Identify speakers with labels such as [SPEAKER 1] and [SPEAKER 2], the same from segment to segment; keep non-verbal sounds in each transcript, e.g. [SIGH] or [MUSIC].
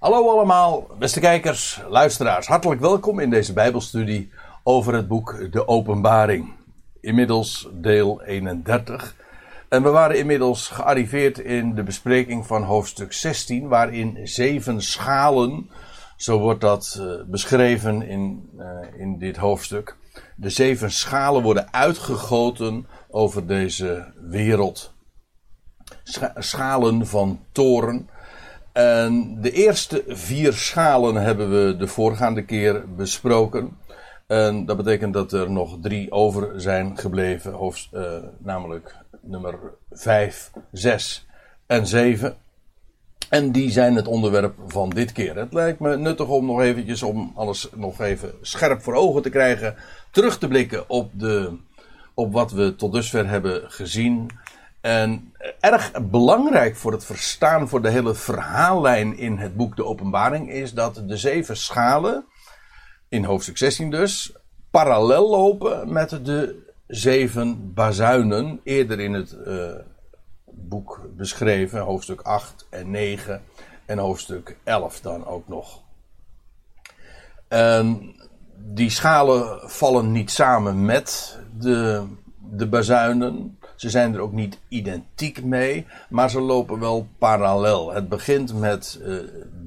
[SPEAKER 1] Hallo allemaal, beste kijkers, luisteraars. Hartelijk welkom in deze Bijbelstudie over het boek De Openbaring. Inmiddels deel 31. En we waren inmiddels gearriveerd in de bespreking van hoofdstuk 16, waarin zeven schalen, zo wordt dat uh, beschreven in, uh, in dit hoofdstuk. De zeven schalen worden uitgegoten over deze wereld. Scha schalen van toren. En de eerste vier schalen hebben we de voorgaande keer besproken. En dat betekent dat er nog drie over zijn gebleven, uh, namelijk nummer 5, 6 en 7. En die zijn het onderwerp van dit keer. Het lijkt me nuttig om nog eventjes, om alles nog even scherp voor ogen te krijgen, terug te blikken op, de, op wat we tot dusver hebben gezien. En erg belangrijk voor het verstaan voor de hele verhaallijn in het boek De Openbaring is dat de zeven schalen, in hoofdstuk 16 dus, parallel lopen met de zeven bazuinen, eerder in het uh, boek beschreven, hoofdstuk 8 en 9 en hoofdstuk 11 dan ook nog. Die schalen vallen niet samen met de, de bazuinen. Ze zijn er ook niet identiek mee, maar ze lopen wel parallel. Het begint met uh,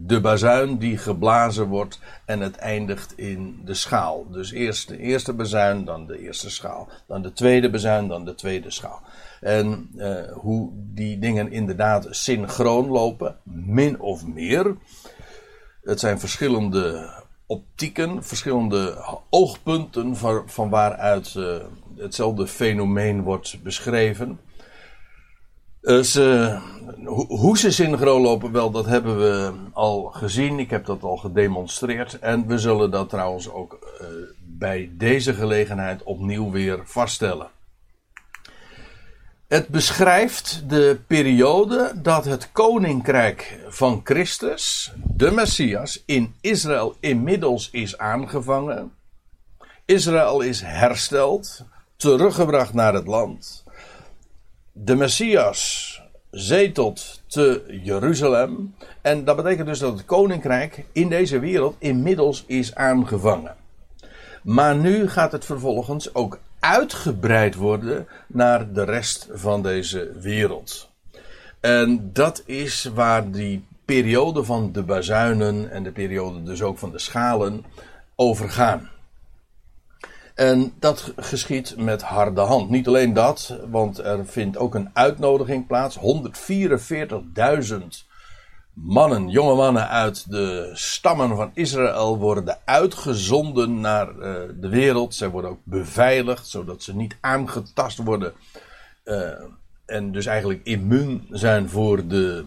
[SPEAKER 1] de bazuin die geblazen wordt en het eindigt in de schaal. Dus eerst de eerste bazuin, dan de eerste schaal. Dan de tweede bazuin, dan de tweede schaal. En uh, hoe die dingen inderdaad synchroon lopen, min of meer. Het zijn verschillende optieken, verschillende oogpunten van, van waaruit uh, hetzelfde fenomeen wordt beschreven. Uh, ze, hoe ze synchroon lopen, wel, dat hebben we al gezien. Ik heb dat al gedemonstreerd. En we zullen dat trouwens ook uh, bij deze gelegenheid opnieuw weer vaststellen. Het beschrijft de periode dat het koninkrijk van Christus, de Messias, in Israël inmiddels is aangevangen. Israël is hersteld, teruggebracht naar het land. De Messias zetelt te Jeruzalem. En dat betekent dus dat het koninkrijk in deze wereld inmiddels is aangevangen. Maar nu gaat het vervolgens ook uitgebreid worden naar de rest van deze wereld. En dat is waar die periode van de bazuinen en de periode dus ook van de schalen over gaan. En dat geschiet met harde hand. Niet alleen dat, want er vindt ook een uitnodiging plaats. 144.000 mannen, jonge mannen uit de stammen van Israël worden uitgezonden naar uh, de wereld. Zij worden ook beveiligd, zodat ze niet aangetast worden. Uh, en dus eigenlijk immuun zijn voor de,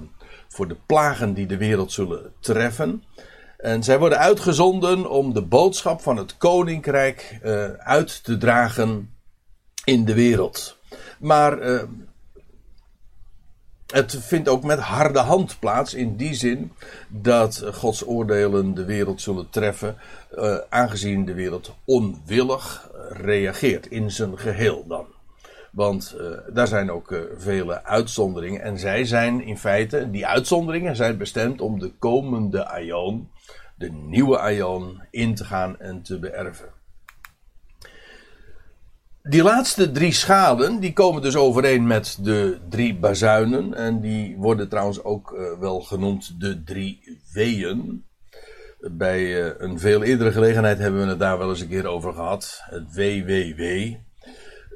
[SPEAKER 1] voor de plagen die de wereld zullen treffen. En zij worden uitgezonden om de boodschap van het koninkrijk uh, uit te dragen in de wereld. Maar uh, het vindt ook met harde hand plaats in die zin dat Gods oordelen de wereld zullen treffen, uh, aangezien de wereld onwillig reageert in zijn geheel dan. Want uh, daar zijn ook vele uitzonderingen. En zij zijn in feite, die uitzonderingen zijn bestemd om de komende aion, de nieuwe aion, in te gaan en te beërven. Die laatste drie schalen, die komen dus overeen met de drie bazuinen. En die worden trouwens ook uh, wel genoemd de drie weeën. Bij uh, een veel eerdere gelegenheid hebben we het daar wel eens een keer over gehad. Het WWW.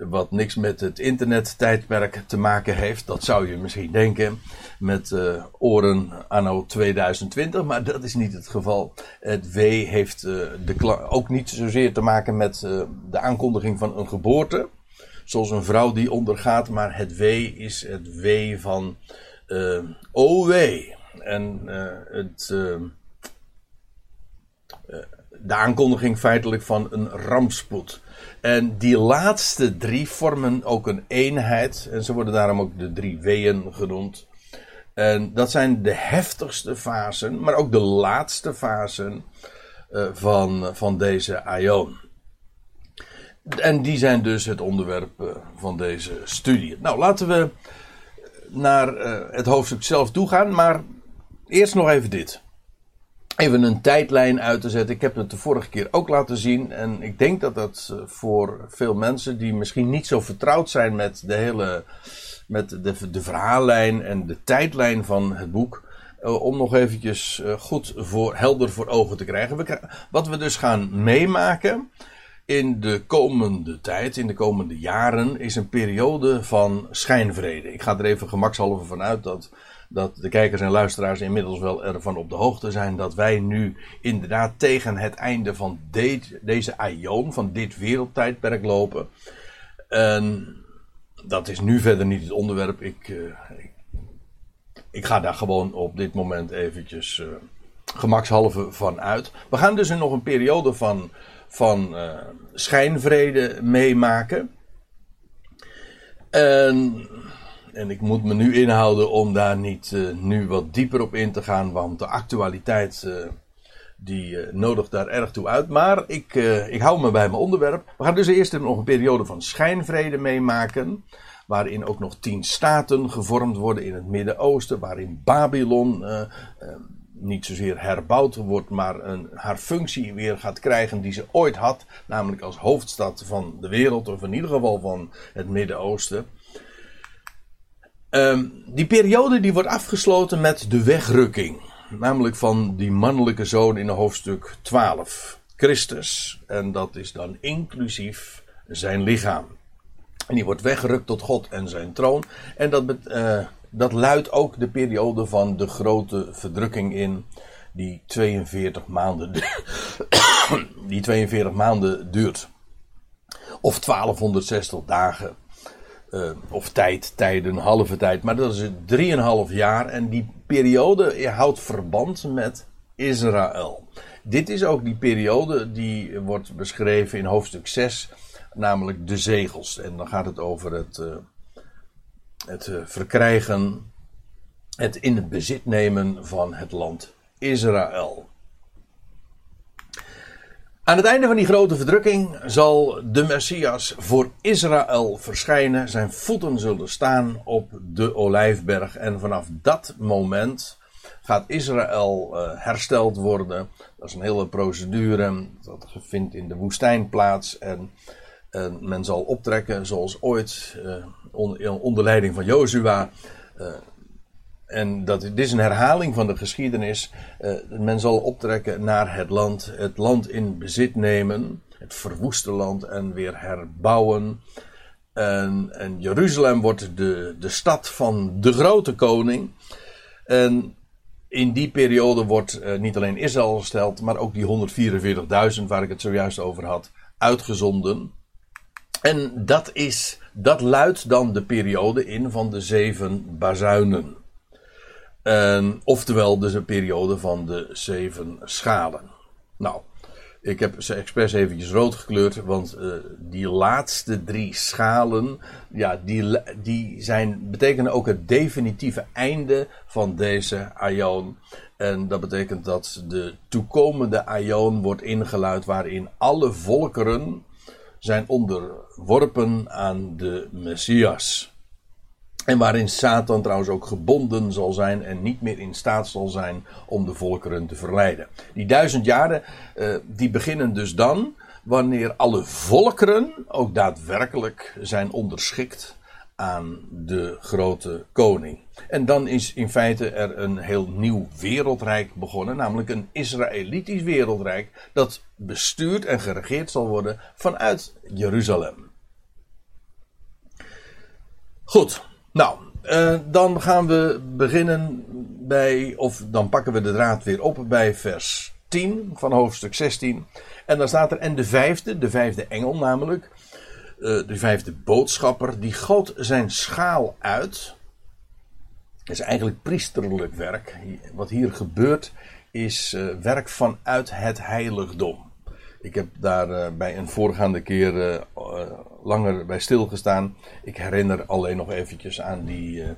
[SPEAKER 1] Wat niks met het internettijdperk te maken heeft. Dat zou je misschien denken. Met uh, oren anno 2020. Maar dat is niet het geval. Het W heeft uh, de, ook niet zozeer te maken met uh, de aankondiging van een geboorte. Zoals een vrouw die ondergaat. Maar het W is het W van OW. En het de aankondiging feitelijk van een rampspoed. En die laatste drie vormen ook een eenheid. En ze worden daarom ook de drie weeën genoemd. En dat zijn de heftigste fasen, maar ook de laatste fasen uh, van, van deze aion. En die zijn dus het onderwerp uh, van deze studie. Nou, laten we naar uh, het hoofdstuk zelf toe gaan, maar eerst nog even dit. Even een tijdlijn uit te zetten. Ik heb het de vorige keer ook laten zien. En ik denk dat dat eh, voor veel mensen die misschien niet zo vertrouwd zijn met de hele. met de, de verhaallijn en de tijdlijn van het boek. Eh, om nog eventjes eh, goed voor, helder voor ogen te krijgen. Wat we dus gaan meemaken in de komende tijd, in de komende jaren, is een periode van schijnvrede. Ik ga er even gemakshalve van uit dat dat de kijkers en luisteraars inmiddels wel ervan op de hoogte zijn dat wij nu inderdaad tegen het einde van deze aion, van dit wereldtijdperk lopen. En dat is nu verder niet het onderwerp. Ik, uh, ik, ga daar gewoon op dit moment eventjes uh, gemakshalve van uit. We gaan dus nog een periode van, van uh, schijnvrede meemaken. En en ik moet me nu inhouden om daar niet uh, nu wat dieper op in te gaan, want de actualiteit uh, die uh, nodigt daar erg toe uit. Maar ik, ik hou me bij mijn onderwerp. We gaan dus eerst nog een periode van schijnvrede meemaken. Waarin ook nog tien staten gevormd worden in het Midden-Oosten. Waarin Babylon niet zozeer herbouwd wordt, maar een, haar functie weer gaat krijgen die ze ooit had. Namelijk als hoofdstad van de wereld, of in ieder geval van het Midden-Oosten. Um, die periode die wordt afgesloten met de wegrukking. Namelijk van die mannelijke zoon in hoofdstuk 12. Christus. En dat is dan inclusief zijn lichaam. En die wordt weggerukt tot God en zijn troon. En dat, uh, dat luidt ook de periode van de grote verdrukking in. Die 42 maanden, [COUGHS] die 42 maanden duurt. Of 1260 dagen. Uh, of tijd, tijden, halve tijd. Maar dat is drieënhalf jaar. En die periode houdt verband met Israël. Dit is ook die periode die wordt beschreven in hoofdstuk 6. Namelijk de zegels. En dan gaat het over het, uh, het uh, verkrijgen. Het in het bezit nemen van het land Israël. Aan het einde van die grote verdrukking zal de Messias voor Israël verschijnen. Zijn voeten zullen staan op de olijfberg. En vanaf dat moment gaat Israël uh, hersteld worden. Dat is een hele procedure. Dat vindt in de woestijn plaats. En, en men zal optrekken zoals ooit onder, onder leiding van Jozua. En dat, dit is een herhaling van de geschiedenis. Uh, men zal optrekken naar het land, het land in bezit nemen, het verwoeste land en weer herbouwen. En, en Jeruzalem wordt de, de stad van de grote koning. En in die periode wordt uh, niet alleen Israël gesteld, maar ook die 144.000 waar ik het zojuist over had, uitgezonden. En dat, is, dat luidt dan de periode in van de zeven bazuinen. En, oftewel dus een periode van de zeven schalen. Nou, ik heb ze expres eventjes rood gekleurd, want uh, die laatste drie schalen, ja, die, die zijn, betekenen ook het definitieve einde van deze aion. En dat betekent dat de toekomende aion wordt ingeluid waarin alle volkeren zijn onderworpen aan de Messias. En waarin Satan trouwens ook gebonden zal zijn en niet meer in staat zal zijn om de volkeren te verleiden. Die duizend jaren, uh, die beginnen dus dan wanneer alle volkeren ook daadwerkelijk zijn onderschikt aan de grote koning. En dan is in feite er een heel nieuw wereldrijk begonnen, namelijk een Israëlitisch wereldrijk dat bestuurd en geregeerd zal worden vanuit Jeruzalem. Goed, nou, uh, dan gaan we beginnen bij, of dan pakken we de draad weer op bij vers 10 van hoofdstuk 16. En dan staat er, en de vijfde, de vijfde engel namelijk, uh, de vijfde boodschapper, die goot zijn schaal uit. Is eigenlijk priesterlijk werk. Wat hier gebeurt is uh, werk vanuit het heiligdom. Ik heb daar bij een voorgaande keer langer bij stilgestaan. Ik herinner alleen nog eventjes aan die, uh,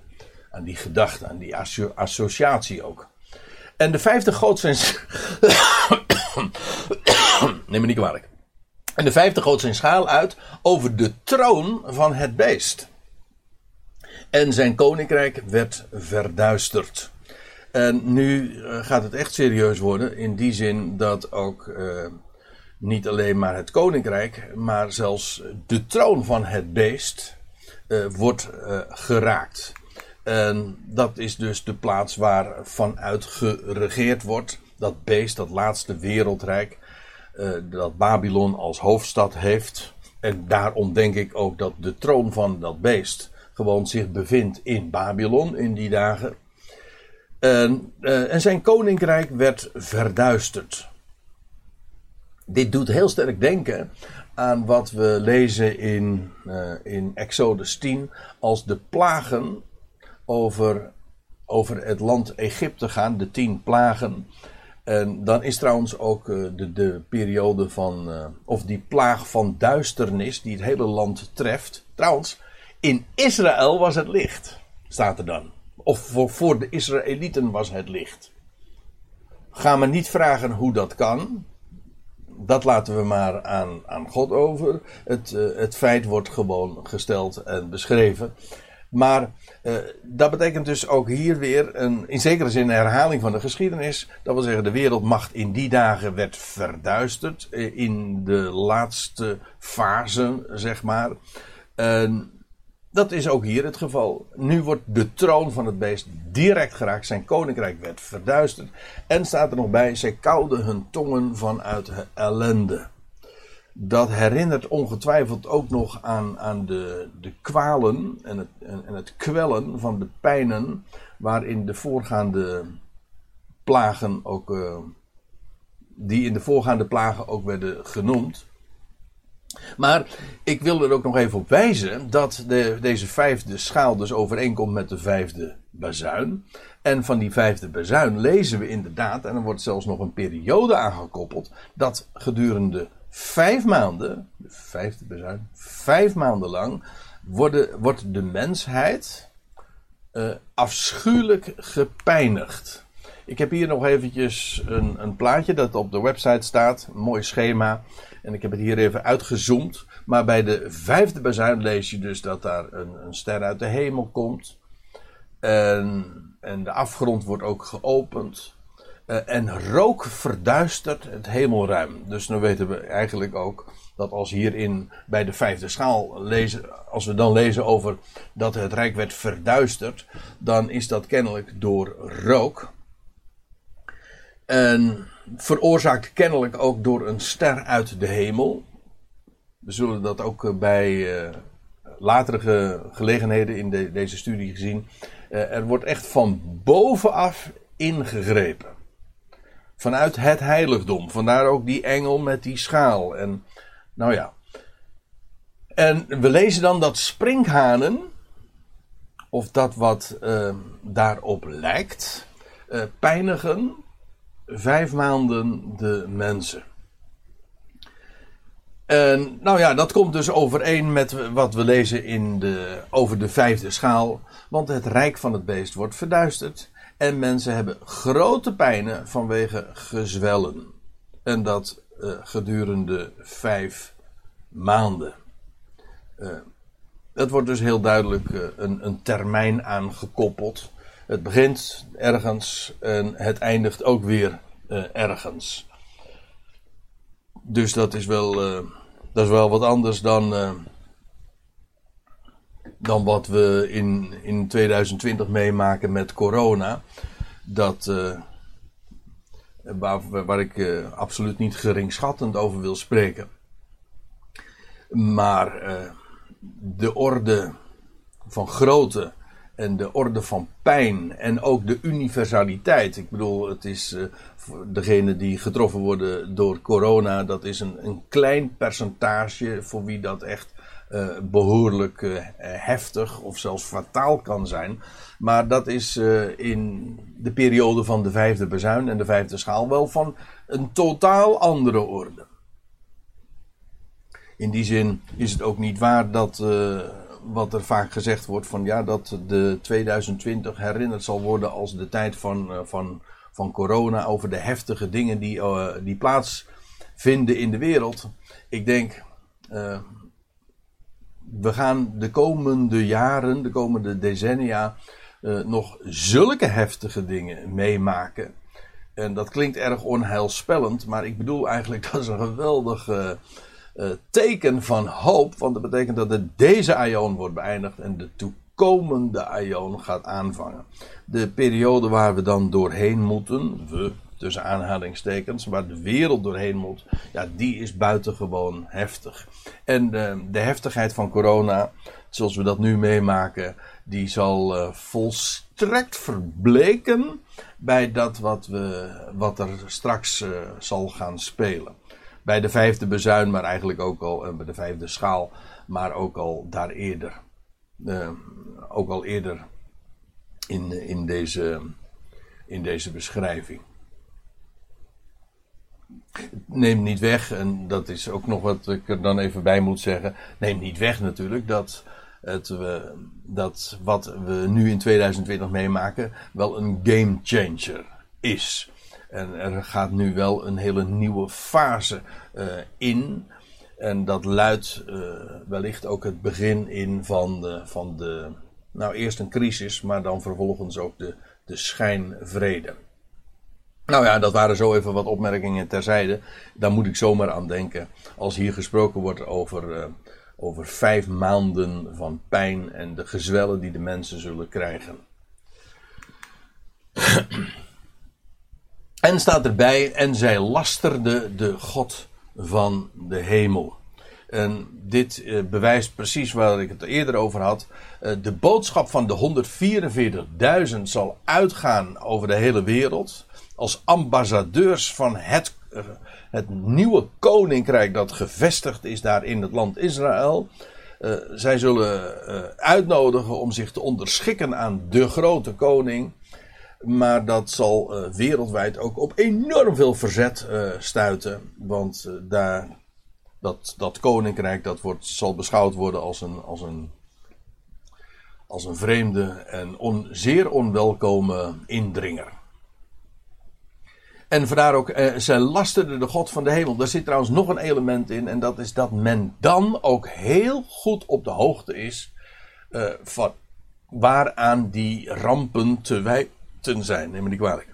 [SPEAKER 1] aan die gedachte, aan die asso associatie ook. En de vijfde zijn. [COUGHS] Neem me niet kwalijk. En de vijfde goot zijn schaal uit over de troon van het beest. En zijn koninkrijk werd verduisterd. En nu gaat het echt serieus worden. In die zin dat ook niet alleen maar het koninkrijk, maar zelfs de troon van het beest wordt geraakt. En dat is dus de plaats waar vanuit geregeerd wordt. Dat beest, dat laatste wereldrijk, uh, dat Babylon als hoofdstad heeft. En daarom denk ik ook dat de troon van dat beest gewoon zich bevindt in Babylon in die dagen. En, en zijn koninkrijk werd verduisterd. Dit doet heel sterk denken aan wat we lezen in, uh, in Exodus 10 als de plagen over, over het land Egypte gaan, de tien plagen. En dan is trouwens ook eh, de, de periode van, uh, of die plaag van duisternis die het hele land treft. Trouwens, in Israël was het licht, staat er dan. Of voor, voor de Israëlieten was het licht. Ga me niet vragen hoe dat kan. Dat laten we maar aan, aan God over. Het, uh, het feit wordt gewoon gesteld en beschreven. Maar uh, dat betekent dus ook hier weer een, in zekere zin een herhaling van de geschiedenis. Dat wil zeggen, de wereldmacht in die dagen werd verduisterd. Eh, in de laatste fase, zeg maar. En dat is ook hier het geval. Nu wordt de troon van het beest direct geraakt. Zijn koninkrijk werd verduisterd. En staat er nog bij, zij kouden hun tongen vanuit ellende dat herinnert ongetwijfeld ook nog aan, aan de, de kwalen en het, en, en het kwellen van de pijnen waarin de voorgaande plagen ook, uh, die in de voorgaande plagen ook werden genoemd. Maar ik wil er ook nog even op wijzen dat de, deze vijfde schaal dus overeenkomt met de vijfde bazuin. En van die vijfde bazuin lezen we inderdaad, en er wordt zelfs nog een periode aangekoppeld, dat gedurende vijf maanden, de vijfde bezuin, vijf maanden lang, worden, wordt de mensheid uh, afschuwelijk gepijnigd. Ik heb hier nog eventjes een, een, plaatje dat op de website staat, een mooi schema. En ik heb het hier even uitgezoomd. Maar bij de vijfde bezuin lees je dus dat daar een, een ster uit de hemel komt. En, en de afgrond wordt ook geopend. Uh, en rook verduistert het hemelruim. Dus dan weten we eigenlijk ook dat als hierin bij de vijfde schaal lezen, als we dan lezen over dat het rijk werd verduisterd, dan is dat kennelijk door rook. En veroorzaakt kennelijk ook door een ster uit de hemel. We zullen dat ook bij uh, latere gelegenheden in de, deze studie gezien. Uh, er wordt echt van bovenaf ingegrepen vanuit het heiligdom. Vandaar ook die engel met die schaal. En nou ja. En we lezen dan dat sprinkhanen, of dat wat daarop lijkt, pijnigen vijf maanden de mensen. En nou ja, dat komt dus overeen met wat we lezen in de, over de vijfde schaal. Want het rijk van het beest wordt verduisterd. En mensen hebben grote pijnen vanwege gezwellen. En dat uh, gedurende vijf maanden. Uh, het wordt dus heel duidelijk uh, een, een, termijn aangekoppeld. Het begint ergens en het eindigt ook weer ergens. Dus dat is wel, dat is wel wat anders dan dan wat we in, in 2020 meemaken met corona. Dat, waar, waar ik absoluut niet geringschattend over wil spreken. Maar de orde van grootte en de orde van pijn en ook de universaliteit. Ik bedoel, het is uh, degene die getroffen worden door corona, dat is een, een klein percentage voor wie dat echt uh, behoorlijk uh, heftig of zelfs fataal kan zijn. Maar dat is in de periode van de vijfde bezuin en de vijfde schaal wel van een totaal andere orde. In die zin is het ook niet waar dat wat er vaak gezegd wordt van ja dat de 2020 herinnerd zal worden als de tijd van, van, van corona over de heftige dingen die, die plaatsvinden in de wereld. Ik denk we gaan de komende jaren, de komende decennia, nog zulke heftige dingen meemaken. En dat klinkt erg onheilspellend, maar ik bedoel eigenlijk [LAUGHS] dat is een geweldig teken van hoop. Want dat betekent dat de, deze aion wordt beëindigd en de toekomende aion gaat aanvangen. De periode waar we dan doorheen moeten, we tussen aanhalingstekens, waar de wereld doorheen moet, ja, die is buitengewoon heftig. En de, de heftigheid van corona, zoals we dat nu meemaken, die zal uh, volstrekt verbleken bij dat wat, we, wat er straks zal gaan spelen. Bij de vijfde bezuin, maar eigenlijk ook al, en bij de vijfde schaal, maar ook al daar eerder. Uh, ook al eerder in, in, deze, in deze beschrijving. Neem niet weg, en dat is ook nog wat ik er dan even bij moet zeggen. Neem niet weg natuurlijk dat, het, dat wat we nu in 2020 meemaken wel een game changer is. En er gaat nu wel een hele nieuwe fase uh, in. En dat luidt uh, wellicht ook het begin in van de, van de. Nou, eerst een crisis, maar dan vervolgens ook de, de schijnvrede. Nou ja, dat waren zo even wat opmerkingen terzijde. Daar moet ik zomaar aan denken. Als hier gesproken wordt over, uh, over vijf maanden van pijn en de gezwellen die de mensen zullen krijgen. En staat erbij, en zij lasterde de God van de hemel. En dit uh, bewijst precies waar ik het eerder over had. Uh, de boodschap van de 144.000 zal uitgaan over de hele wereld als ambassadeurs van het, eh, het nieuwe koninkrijk dat gevestigd is daar in het land Israël. Zij zullen uitnodigen om zich te onderschikken aan de grote koning. Maar dat zal uh, wereldwijd ook op enorm veel verzet stuiten. Want daar, dat, dat koninkrijk dat wordt, zal beschouwd worden als een, als een, als een vreemde en zeer onwelkome indringer. En vandaar ook, eh, zij lasterde de God van de hemel. Daar zit trouwens nog een element in. En dat is dat men dan ook heel goed op de hoogte is. Van waaraan die rampen te wijten zijn. Neem me niet kwalijk.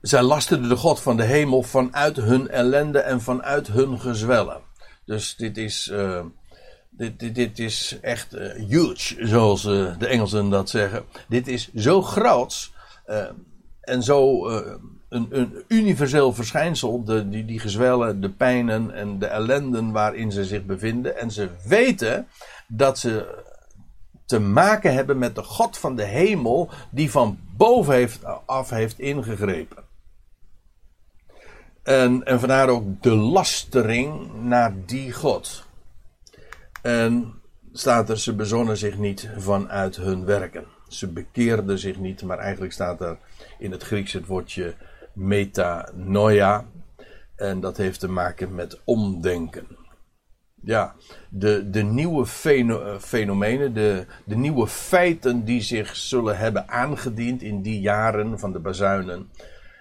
[SPEAKER 1] Zij lasterde de God van de hemel vanuit hun ellende en vanuit hun gezwellen. Dus dit is, uh, dit, dit, dit, is echt uh, huge, zoals de Engelsen dat zeggen. Dit is zo groots en zo een, een, universeel verschijnsel, de, die, die gezwellen, de pijnen en de ellenden waarin ze zich bevinden. En ze weten dat ze te maken hebben met de God van de hemel, die van boven heeft, af heeft ingegrepen. En, en vandaar ook de lastering naar die God. En staat er, ze bezonnen zich niet vanuit hun werken. Ze bekeerden zich niet, maar eigenlijk staat er in het Grieks het woordje metanoia. En dat heeft te maken met omdenken. Ja, de, de nieuwe feno fenomenen, de, de nieuwe feiten die zich zullen hebben aangediend in die jaren van de bazuinen,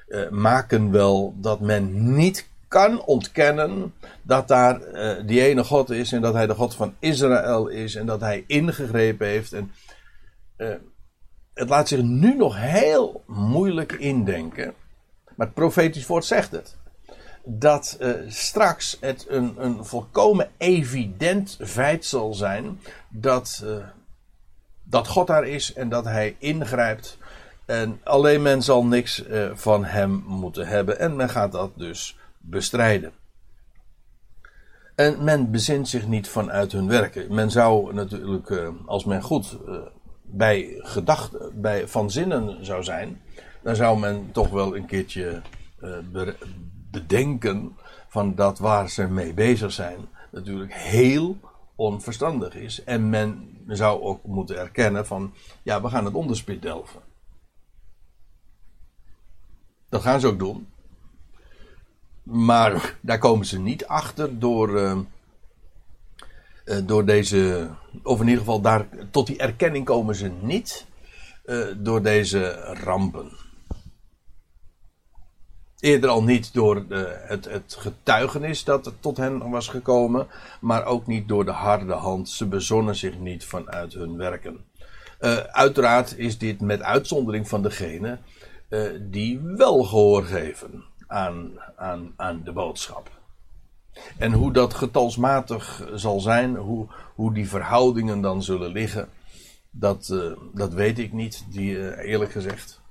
[SPEAKER 1] uh, maken wel dat men niet kan ontkennen dat daar uh, die ene God is en dat hij de God van Israël is en dat hij ingegrepen heeft. En het laat zich nu nog heel moeilijk indenken. Maar het profetisch woord zegt het. Dat uh, straks het een, een volkomen evident feit zal zijn. Dat, uh, dat God daar is en dat hij ingrijpt. En alleen men zal niks uh, van hem moeten hebben. En men gaat dat dus bestrijden. En men bezint zich niet vanuit hun werken. Men zou natuurlijk, als men goed bij gedachten, bij van zinnen zou zijn, dan zou men toch wel een keertje bedenken van dat waar ze mee bezig zijn natuurlijk heel onverstandig is. En men zou ook moeten erkennen van, ja, we gaan het onderspit delven. Dat gaan ze ook doen. Maar daar komen ze niet achter door, uh, uh, door deze, of in ieder geval daar, tot die erkenning komen ze niet uh, door deze rampen. Eerder al niet door de, het, het getuigenis dat tot hen was gekomen, maar ook niet door de harde hand. Ze bezonnen zich niet vanuit hun werken. Uh, uiteraard is dit met uitzondering van degene uh, die wel gehoor geven aan, aan, aan de boodschap. En hoe dat getalsmatig zal zijn, hoe, hoe die verhoudingen dan zullen liggen, dat, uh, dat weet ik niet, die, eerlijk gezegd.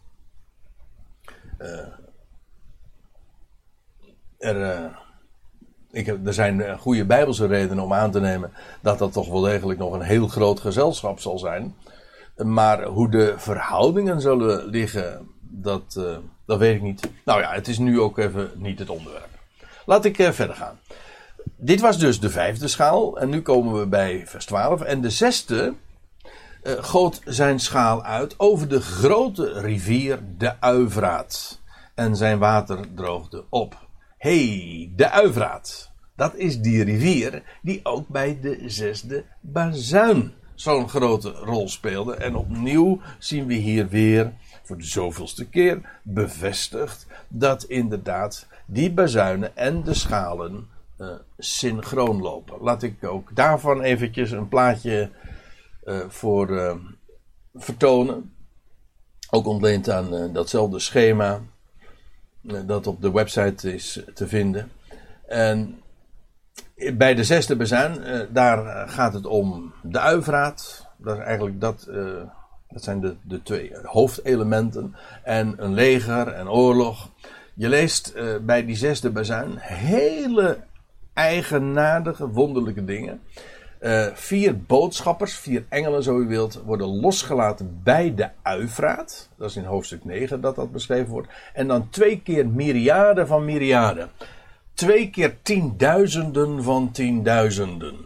[SPEAKER 1] Er, ik heb, er zijn goede bijbelse redenen om aan te nemen dat dat toch wel degelijk nog een heel groot gezelschap zal zijn. Maar hoe de verhoudingen zullen liggen, dat, uh, dat weet ik niet. Nou ja, het is nu ook even niet het onderwerp. Laat ik verder gaan. Dit was dus de vijfde schaal. En nu komen we bij vers 12. En de zesde uh, goot zijn schaal uit over de grote rivier de Uivraat. En zijn water droogde op. hey, de Uivraat. Dat is die rivier die ook bij de zesde bazuin zo'n grote rol speelde. En opnieuw zien we hier weer, voor de zoveelste keer, bevestigd dat inderdaad die bazuinen en de schalen uh, synchroon lopen. Laat ik ook daarvan eventjes een plaatje uh, voor uh, vertonen. Ook ontleend aan datzelfde schema dat op de website is te vinden. En bij de zesde bezuin, uh, daar gaat het om de uivraat. Dat is eigenlijk dat, uh, dat zijn de, de twee hoofdelementen. En een leger en oorlog. Je leest bij die zesde bezuin hele eigenaardige, wonderlijke dingen. Vier boodschappers, vier engelen zo u wilt, worden losgelaten bij de uivraat. Dat is in hoofdstuk 9 dat dat beschreven wordt. En dan twee keer myriaden van myriaden twee keer tienduizenden van tienduizenden.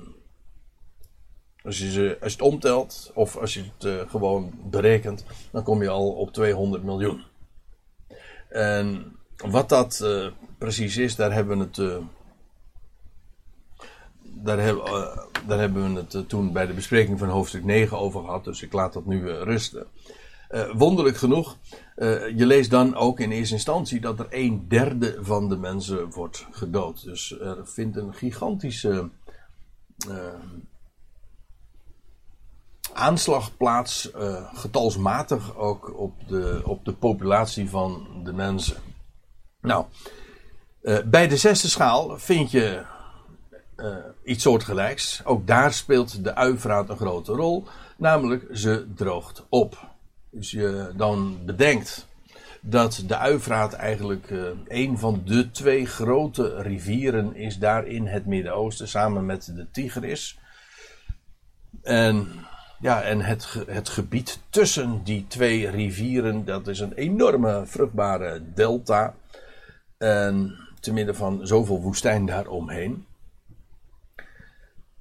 [SPEAKER 1] Als je, ze, als je het omtelt, of als je het uh, gewoon berekent, dan kom je al op 200 miljoen. En wat dat uh, precies is, daar hebben we het. Uh, daar, heb, daar hebben we het toen bij de bespreking van hoofdstuk 9 over gehad, dus ik laat dat nu rusten. wonderlijk genoeg je leest dan ook in eerste instantie dat er een derde van de mensen wordt gedood. Dus er vindt een gigantische aanslag plaats, getalsmatig ook op de, op de populatie van de mensen. Nou, bij de zesde schaal vind je iets soortgelijks. Ook daar speelt de uivraat een grote rol, namelijk ze droogt op. Dus je dan bedenkt dat de Uifraat eigenlijk uh, een van de twee grote rivieren is daar in het Midden-Oosten, samen met de Tigris. En, ja, en het, het gebied tussen die twee rivieren, dat is een enorme vruchtbare delta. En te midden van zoveel woestijn daaromheen.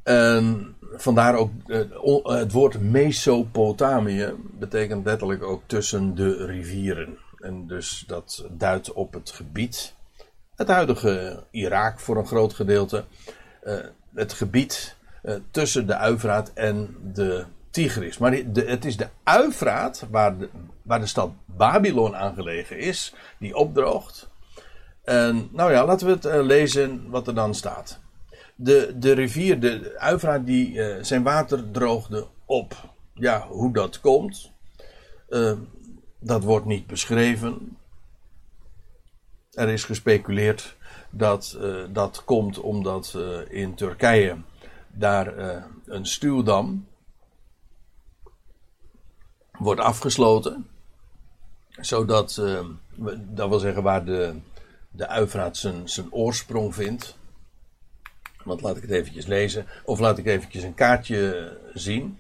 [SPEAKER 1] En vandaar ook eh, het woord Mesopotamië betekent letterlijk ook tussen de rivieren. En dus dat duidt op het gebied, het huidige Irak voor een groot gedeelte, uh, het gebied tussen de Uivraat en de Tigris. Maar het is de Uivraat waar de, waar de stad Babylon aangelegen is, die opdroogt. En nou ja, laten we het lezen wat er dan staat de, de rivier, de Uivra, die uh, zijn water droogde op. Ja, hoe dat komt, uh, dat wordt niet beschreven. Er is gespeculeerd dat uh, dat komt omdat in Turkije daar een stuwdam wordt afgesloten. Zodat, dat wil zeggen waar de, de Uivraat zijn, zijn oorsprong vindt. Want laat ik het eventjes lezen. Of laat ik eventjes een kaartje zien.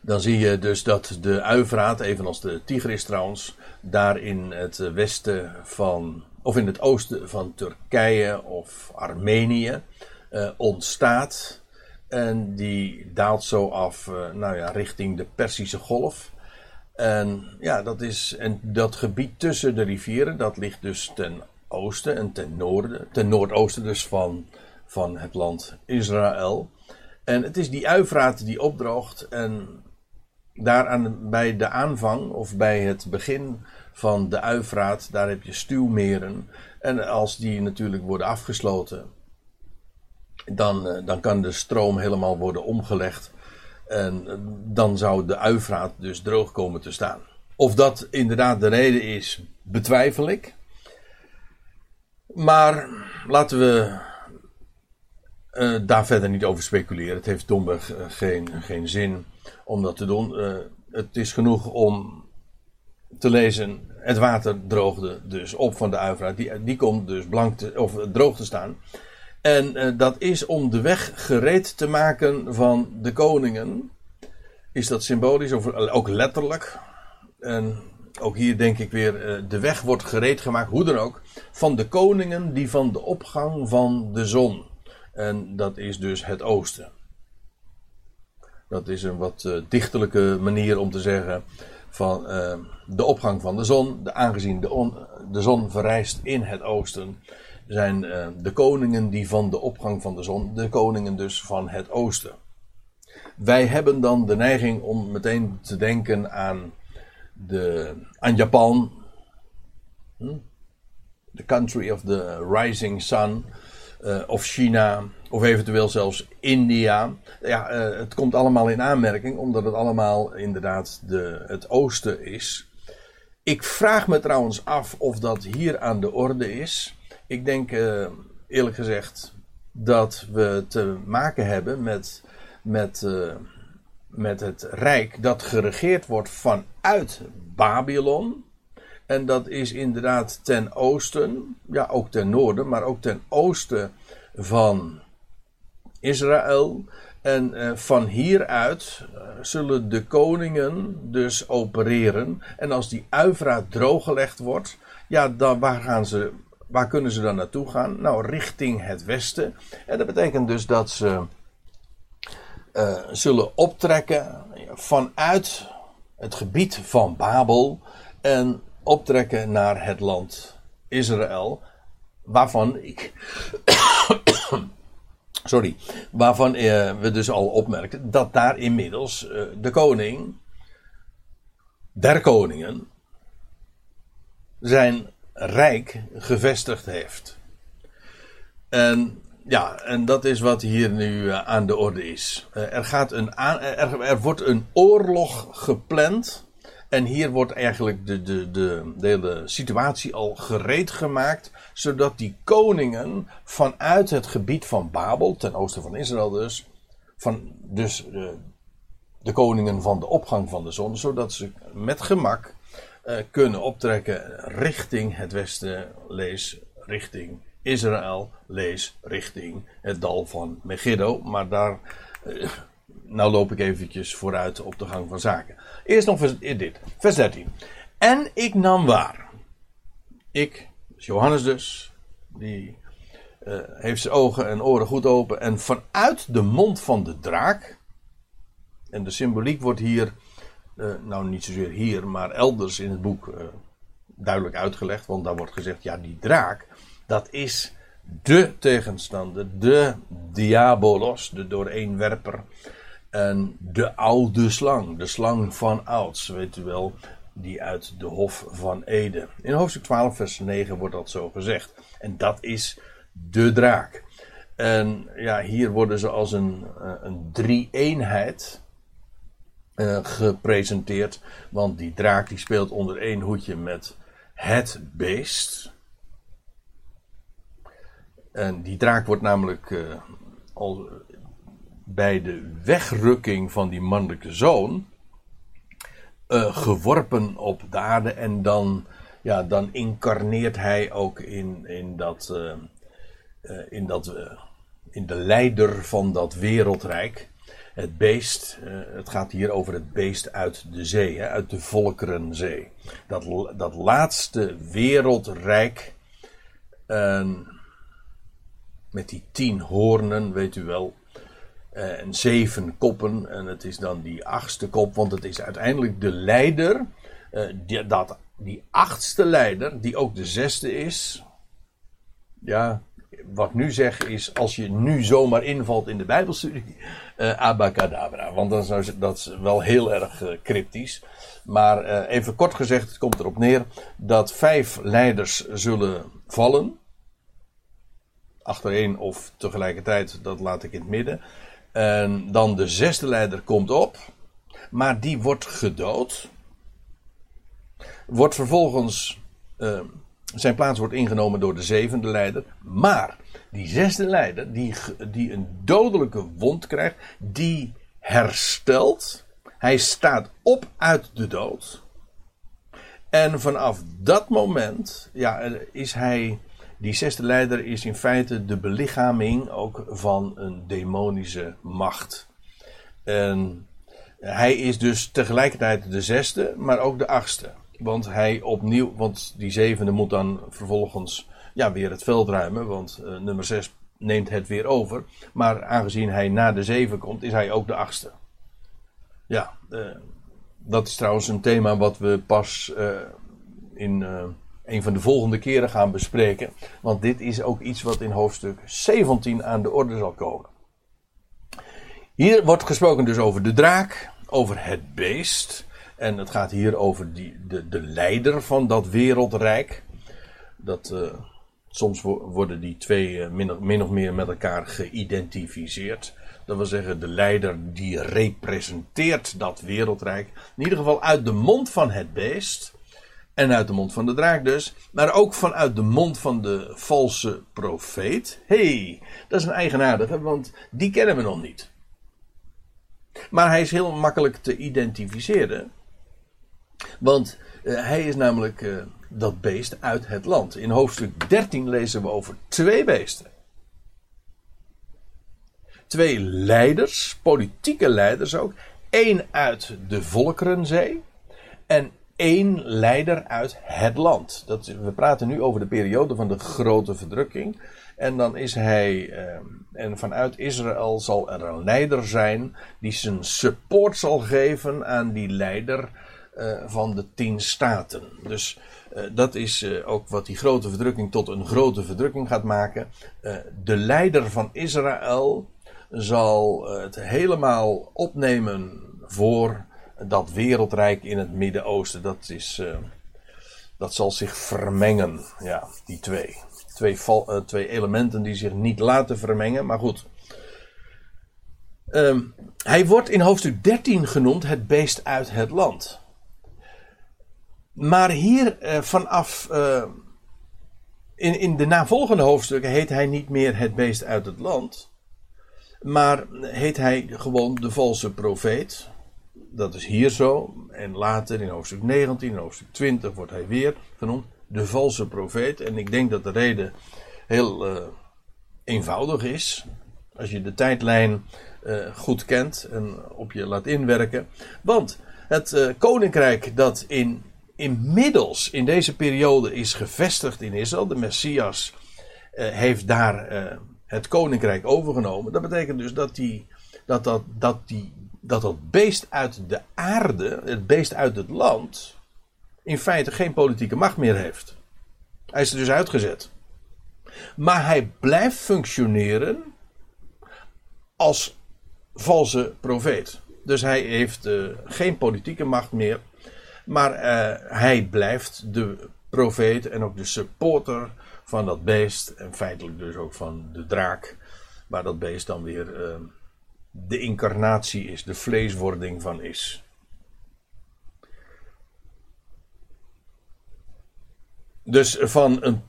[SPEAKER 1] Dan zie je dus dat de Uivraat, evenals de Tigris trouwens, daar in het westen van, of in het oosten van Turkije of Armenië uh, ontstaat. En die daalt zo af, uh, nou ja, richting de Persische Golf. En ja, dat is, en dat gebied tussen de rivieren, dat ligt dus ten oosten en ten noorden, ten noordoosten dus van, van het land Israël. En het is die uivraat die opdroogt en daar aan, bij de aanvang of bij het begin van de uivraat, daar heb je stuwmeren. En als die natuurlijk worden afgesloten, dan, eh, dan kan de stroom helemaal worden omgelegd. En dan zou de Uifraat dus droog komen te staan. Of dat inderdaad de reden is, betwijfel ik. Maar laten we uh, daar verder niet over speculeren. Het heeft domweg uh, geen, geen zin om dat te doen. Uh, het is genoeg om te lezen. Het water droogde dus op van de Uivra. Die, die komt dus blank of droog te staan. En dat is om de weg gereed te maken van de koningen. Is dat symbolisch of ook letterlijk? En ook hier denk ik weer, de weg wordt gereed gemaakt, hoe dan ook, van de koningen die van de opgang van de zon. En dat is dus het oosten. Dat is een wat uh, dichterlijke manier om te zeggen van uh, de opgang van de zon. De, aangezien de, on, de zon verrijst in het oosten, zijn de koningen die van de opgang van de zon, de koningen dus van het oosten. Wij hebben dan de neiging om meteen te denken aan, de, aan Japan, hm? the country of the rising sun. Uh, of China, of eventueel zelfs India. Ja, uh, het komt allemaal in aanmerking, omdat het allemaal inderdaad de, het oosten is. Ik vraag me trouwens af of dat hier aan de orde is. Ik denk uh, eerlijk gezegd dat we te maken hebben met, met, met het rijk dat geregeerd wordt vanuit Babylon. En dat is inderdaad ten oosten, ja ook ten noorden, maar ook ten oosten van Israël. En uh, van hieruit uh, zullen de koningen dus opereren. En als die uivraat drooggelegd wordt, ja, dan waar gaan ze, waar kunnen ze dan naartoe gaan? Nou, richting het westen. En dat betekent dus dat ze uh, zullen optrekken vanuit het gebied van Babel. En optrekken naar het land Israël, waarvan ik. [COUGHS] sorry, waarvan eh, we dus al opmerken dat daar inmiddels eh, de koning, der koningen, zijn rijk gevestigd heeft. En ja, en dat is wat hier nu uh, aan de orde is. Uh, er, gaat een er, wordt een oorlog gepland en hier wordt eigenlijk de, de, de, hele situatie al gereed gemaakt, zodat die koningen vanuit het gebied van Babel, ten oosten van Israël dus, van dus de, de koningen van de opgang van de zon, zodat ze met gemak kunnen optrekken richting het westen, lees richting Israël, lees richting het dal van Megiddo, maar daar, uh, nou loop ik eventjes vooruit op de gang van zaken. Eerst nog vers, dit, vers 13. En ik nam waar. Ik, Johannes dus, die uh, heeft zijn ogen en oren goed open. En vanuit de mond van de draak. En de symboliek wordt hier, nou niet zozeer hier, maar elders in het boek duidelijk uitgelegd. Want daar wordt gezegd, ja, die draak, dat is de tegenstander, de diabolos, de dooreenwerper. En de oude slang, de slang van ouds, weet u wel, die uit de Hof van Ede. In hoofdstuk 12, vers 9 wordt dat zo gezegd. En dat is de draak. En ja, hier worden ze als een, eh, een drie-eenheid uh, gepresenteerd. Want die draak die speelt onder één hoedje met het beest. En die draak wordt namelijk uh, al bij de wegrukking van die mannelijke zoon uh, geworpen op de aarde en dan, ja, dan incarneert hij ook in, in dat, uh, in dat in de leider van dat wereldrijk. Het beest, het gaat hier over het beest uit de zee, hè, uit de Volkerenzee. Dat, dat laatste wereldrijk, met die tien hoornen, weet u wel, uh, en zeven koppen. En het is dan die achtste kop, want het is uiteindelijk de leider. Uh, die, dat, die achtste leider, die ook de zesde is. Ja, wat nu zeg is, als je nu zomaar invalt in de Bijbelstudie, uh, abacadabra. Want dat is wel heel erg cryptisch. Maar even kort gezegd, het komt erop neer dat vijf leiders zullen vallen. Achtereen of tegelijkertijd, dat laat ik in het midden. En dan de zesde leider komt op. Maar die wordt gedood. Wordt vervolgens. Uh, zijn plaats wordt ingenomen door de zevende leider. Maar die zesde leider, die, die een dodelijke wond krijgt, die herstelt. Hij staat op uit de dood. En vanaf dat moment ja, is hij, die zesde leider is in feite de belichaming ook van een demonische macht. En hij is dus tegelijkertijd de zesde, maar ook de achtste. Want hij opnieuw, want die zevende moet dan vervolgens ja, weer het veld ruimen, want uh, nummer zes neemt het weer over. Maar aangezien hij na de zeven komt, is hij ook de achtste. Ja, uh, dat is trouwens een thema wat we pas uh, in een van de volgende keren gaan bespreken. Want dit is ook iets wat in hoofdstuk 17 aan de orde zal komen. Hier wordt gesproken dus over de draak, over het beest. En het gaat hier over die, de, de leider van dat wereldrijk. Dat, uh, soms worden die twee uh, min, min, of meer met elkaar geïdentificeerd. Dat wil zeggen, de leider die representeert dat wereldrijk. In ieder geval uit de mond van het beest. En uit de mond van de draak dus. Maar ook vanuit de mond van de valse profeet. hey, dat is een eigenaardige, want die kennen we nog niet. Maar hij is heel makkelijk te identificeren. Want uh, hij is namelijk uh, dat beest uit het land. In hoofdstuk 13 lezen we over twee beesten. Twee leiders, politieke leiders ook. Eén uit de Volkerenzee. En één leider uit het land. Dat, we praten nu over de periode van de grote verdrukking. En dan is hij, uh, en vanuit Israël zal er een leider zijn die zijn support zal geven aan die leider uh, van de tien staten. Dus uh, dat is uh, ook wat die grote verdrukking tot een grote verdrukking gaat maken. de leider van Israël zal het helemaal opnemen voor dat wereldrijk in het Midden-Oosten. Dat, is, dat zal zich vermengen, ja, die twee. Twee, val, twee elementen die zich niet laten vermengen, maar goed. Um, hij wordt in hoofdstuk 13 genoemd het beest uit het land. Maar hier uh, vanaf. In, in de navolgende hoofdstukken heet hij niet meer het beest uit het land. Maar heet hij gewoon de valse profeet. Dat is hier zo. En later in hoofdstuk 19, in hoofdstuk 20 wordt hij weer genoemd de valse profeet. En ik denk dat de reden heel uh, eenvoudig is. Als je de tijdlijn goed kent en op je laat inwerken. Want het koninkrijk dat in inmiddels in deze periode is gevestigd in Israël. De Messias heeft daar het koninkrijk overgenomen. Dat betekent dus dat, die, dat, dat, dat, die, dat dat beest uit de aarde, het beest uit het land, in feite geen politieke macht meer heeft. Hij is er dus uitgezet. Maar hij blijft functioneren als valse profeet. Dus hij heeft uh, geen politieke macht meer. Maar uh, hij blijft de profeet en ook de supporter van dat beest. En feitelijk dus ook van de draak. Waar dat beest dan weer uh, de incarnatie is, de vleeswording van is. Dus van een,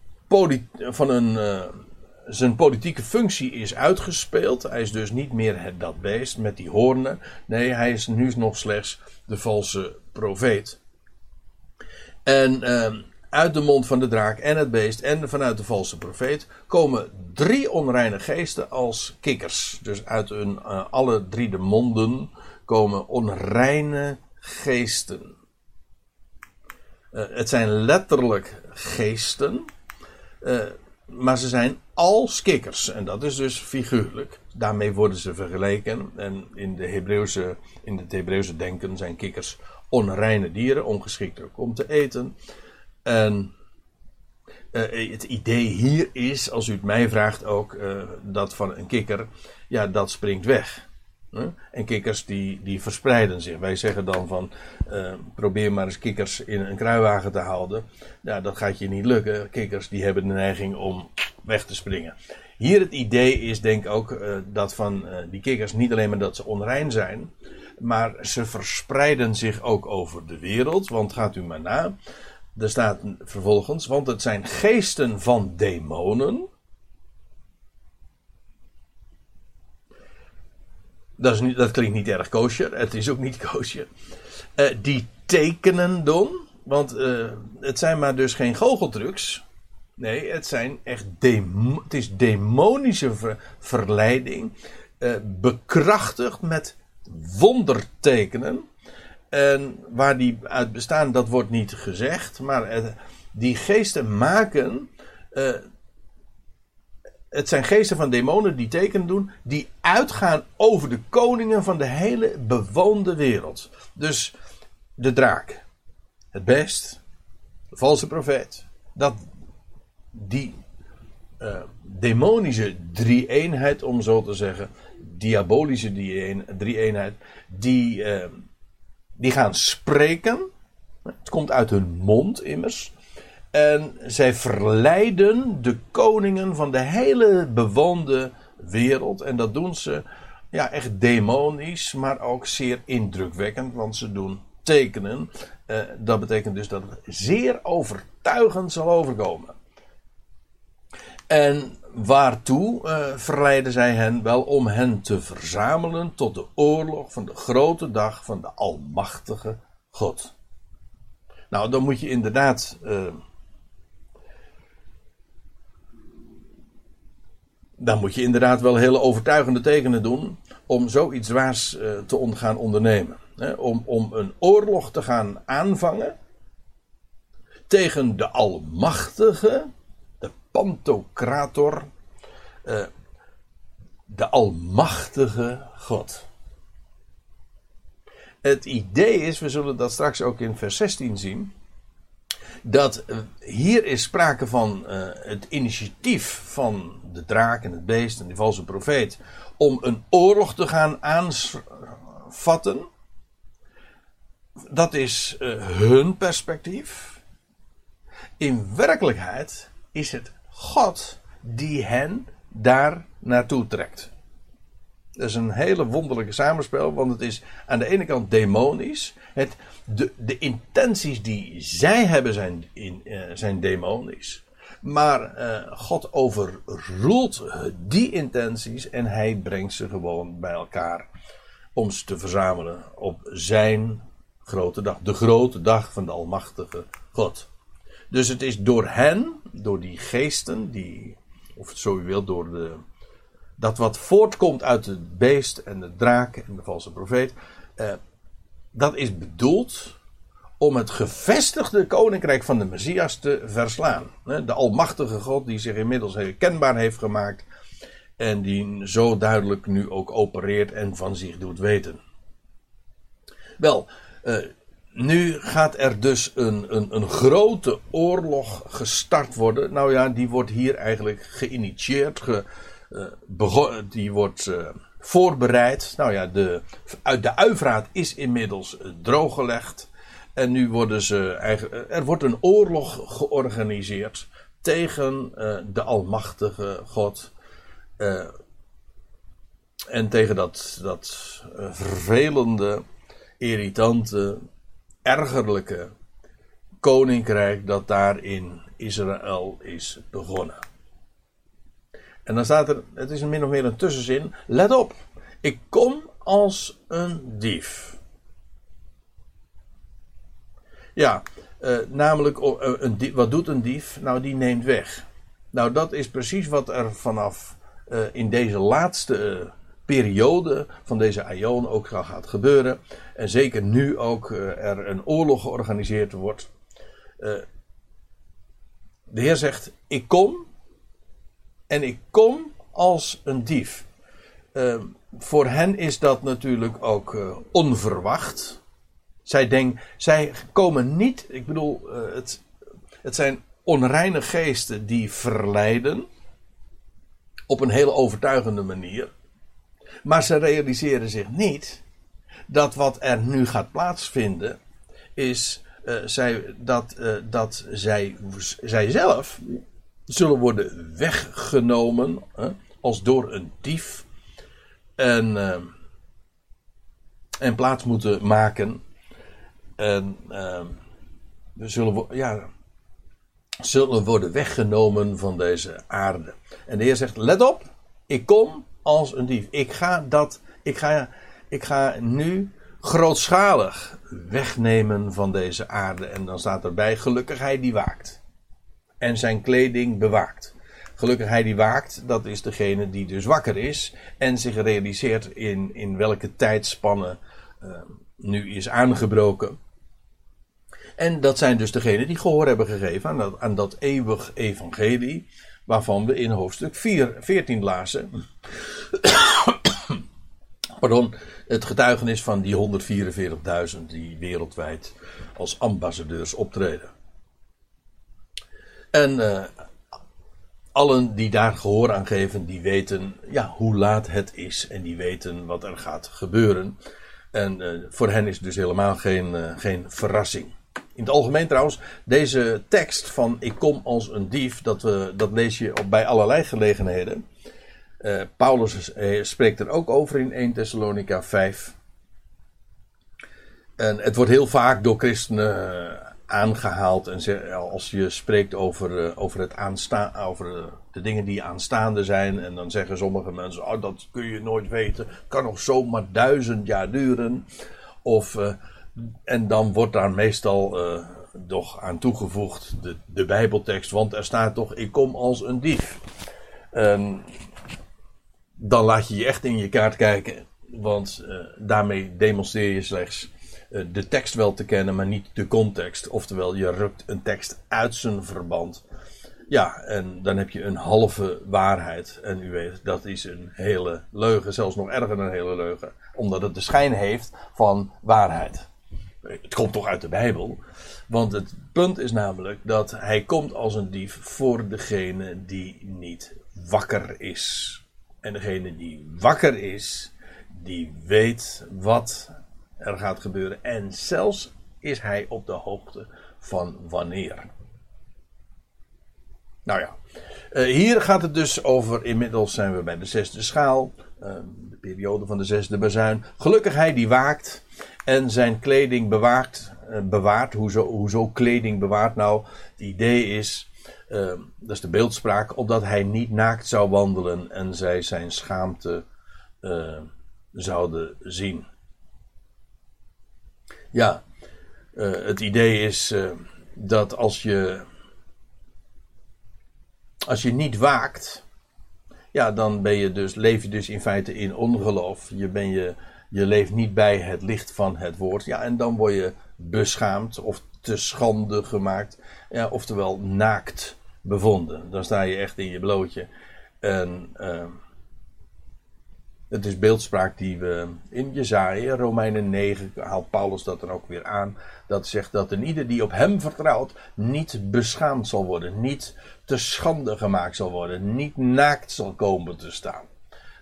[SPEAKER 1] van een uh, zijn politieke functie is uitgespeeld. Hij is dus niet meer het, dat beest met die hoornen. Nee, hij is nu nog slechts de valse profeet. En uh, uit de mond van de draak en het beest en vanuit de valse profeet komen drie onreine geesten als kikkers. Dus uit hun, uh, alle drie de monden komen onreine geesten. Uh, het zijn letterlijk geesten, uh, maar ze zijn als kikkers. En dat is dus figuurlijk. Daarmee worden ze vergeleken. En in, de Hebreeuwse, in het Hebreeuwse denken zijn kikkers onreine dieren, ongeschikt ook om te eten. En uh, het idee hier is, als u het mij vraagt ook, uh, dat van een kikker, ja, dat springt weg. En kikkers die, die verspreiden zich. Wij zeggen dan van uh, probeer maar eens kikkers in een kruiwagen te houden. Ja, dat gaat je niet lukken. Kikkers die hebben de neiging om weg te springen. Hier het idee is denk ik ook dat van die kikkers niet alleen maar dat ze onrein zijn, maar ze verspreiden zich ook over de wereld. Want gaat u maar na. Er staat vervolgens, want het zijn geesten van demonen. Dat, is dat klinkt niet erg koosje. Het is ook niet [LAUGHS] koosje. Uh, die tekenen doen. Want uh, het zijn maar dus geen goocheltrucs. Nee, het zijn echt demo, het is demonische ver, verleiding. Uh, bekrachtigd met wondertekenen. En waar die uit bestaan, dat wordt niet gezegd. Maar die geesten maken. Uh, het zijn geesten van demonen die tekenen doen. Die uitgaan over de koningen van de hele bewoonde wereld. Dus de draak. Het beest. De valse profeet. Dat, die uh, demonische drie-eenheid, om zo te zeggen. Diabolische drie-eenheid. Die. Uh, die gaan spreken. Het komt uit hun mond immers. En zij verleiden de koningen van de hele bewoonde wereld. En dat doen ze ja, echt demonisch, maar ook zeer indrukwekkend, want ze doen tekenen. Uh, dat betekent dus dat het zeer overtuigend zal overkomen. En waartoe uh, verleiden zij hen? Wel om hen te verzamelen tot de oorlog van de grote dag van de Almachtige God. Nou, dan moet je inderdaad. Uh, dan moet je inderdaad wel hele overtuigende tekenen doen om zoiets waars uh, te gaan ondernemen. Om, om een oorlog te gaan aanvangen tegen de Almachtige Pantocrator, uh, de Almachtige God. Het idee is, we zullen dat straks ook in vers 16 zien, dat uh, hier is sprake van uh, het initiatief van de draak en het beest en de valse profeet om een oorlog te gaan aanvatten. Dat is hun perspectief. In werkelijkheid is het God die hen daar naartoe trekt. Dat is een hele wonderlijke samenspel, want het is aan de ene kant demonisch. Het, de, de intenties die zij hebben zijn, in, uh, zijn demonisch. Maar uh, God overroelt die intenties en hij brengt ze gewoon bij elkaar om ze te verzamelen op zijn grote dag. De grote dag van de Almachtige God. Dus het is door hen, door die geesten, die, of zo u wilt, door de, dat wat voortkomt uit het beest en de draak en de valse profeet, eh, dat is bedoeld om het gevestigde koninkrijk van de Messias te verslaan. De almachtige God die zich inmiddels herkenbaar heeft gemaakt en die zo duidelijk nu ook opereert en van zich doet weten. Wel, uh, nu gaat er dus een, een, een grote oorlog gestart worden. Nou ja, die wordt hier eigenlijk geïnitieerd, ge, uh, die wordt uh, voorbereid. Nou ja, de, de uivraat is inmiddels uh, drooggelegd. En nu worden ze eigenlijk, er wordt een oorlog georganiseerd tegen de Almachtige God. en tegen dat, dat vervelende, irritante, ergerlijke koninkrijk dat daar in Israël is begonnen. En dan staat er, het is min of meer een tussenzin, let op, ik kom als een dief. Ja, uh, namelijk, uh, een wat doet een dief? Nou, die neemt weg. Nou, dat is precies wat er vanaf uh, in deze laatste periode van deze aion ook gaat gebeuren. En zeker nu ook uh, er een oorlog georganiseerd wordt. Uh, de Heer zegt: Ik kom. En ik kom als een dief. Uh, voor hen is dat natuurlijk ook onverwacht. Zij, denk, zij komen niet, ik bedoel, het, het zijn onreine geesten die verleiden. Op een heel overtuigende manier. Maar ze realiseren zich niet dat wat er nu gaat plaatsvinden, is uh, zij, dat, uh, dat zij, zij zelf zullen worden weggenomen als door een dief. En, uh, en plaats moeten maken. En uh, we zullen, ja, zullen worden weggenomen van deze aarde. En de Heer zegt: Let op, ik kom als een dief. Ik ga dat, ik ga, ik ga nu grootschalig wegnemen van deze aarde. En dan staat erbij: gelukkig hij die waakt. En zijn kleding bewaakt. Gelukkig hij die waakt, dat is degene die dus wakker is en zich realiseert in, in welke tijdspanne uh, nu is aangebroken. En dat zijn dus degenen die gehoor hebben gegeven aan dat, aan dat eeuwig evangelie, waarvan we in hoofdstuk 4, 14 lazen. Pardon, het getuigenis van die 144.000 die wereldwijd als ambassadeurs optreden. En uh, allen die daar gehoor aan geven, die weten ja, hoe laat het is en die weten wat er gaat gebeuren. En uh, voor hen is dus helemaal geen, uh, geen verrassing. In het algemeen trouwens, deze tekst van ik kom als een dief, dat, we, dat lees je op, bij allerlei gelegenheden. Uh, Paulus spreekt er ook over in 1 Thessalonica 5. En het wordt heel vaak door christenen aangehaald. En als je spreekt over, over, het aanstaan, over de dingen die aanstaande zijn. En dan zeggen sommige mensen: oh, dat kun je nooit weten. kan nog zomaar duizend jaar duren. Of, en dan wordt daar meestal toch aan toegevoegd de, de Bijbeltekst. Want er staat toch: Ik kom als een dief. dan laat je je echt in je kaart kijken. Want daarmee demonstreer je slechts eh, de tekst wel te kennen, maar niet de context. Oftewel, je rukt een tekst uit zijn verband. Ja, en dan heb je een halve waarheid. En u weet, dat is een hele leugen, zelfs nog erger dan een hele leugen. Omdat het de schijn heeft van waarheid. Het komt toch uit de Bijbel. Want het punt is namelijk dat hij komt als een dief voor degene die niet wakker is. En degene die wakker is, die weet wat er gaat gebeuren. En zelfs is hij op de hoogte van wanneer. Nou ja, uh, hier gaat het dus over. Inmiddels zijn we bij de zesde schaal. Uh, periode van de zesde bazuin. Gelukkig hij die waakt. En zijn kleding bewaakt. Uh, bewaart. Hoezo, hoezo kleding bewaart? Nou, het idee is. dat is de beeldspraak. Opdat hij niet naakt zou wandelen. En zij zijn schaamte zouden zien. Ja, uh, het idee is uh, dat als je, als je niet waakt, ja, dan ben je dus, leef je dus in feite in ongeloof. Je, ben je, je leeft niet bij het licht van het woord. Ja, en dan word je beschaamd of te schande gemaakt. Ja, oftewel naakt bevonden. Dan sta je echt in je blootje. En... Uh, het is beeldspraak die we in Jezaja, Romeinen 9, haalt Paulus dat dan ook weer aan. Dat zegt dat een ieder die op hem vertrouwt niet beschaamd zal worden, niet te schande gemaakt zal worden, niet naakt zal komen te staan.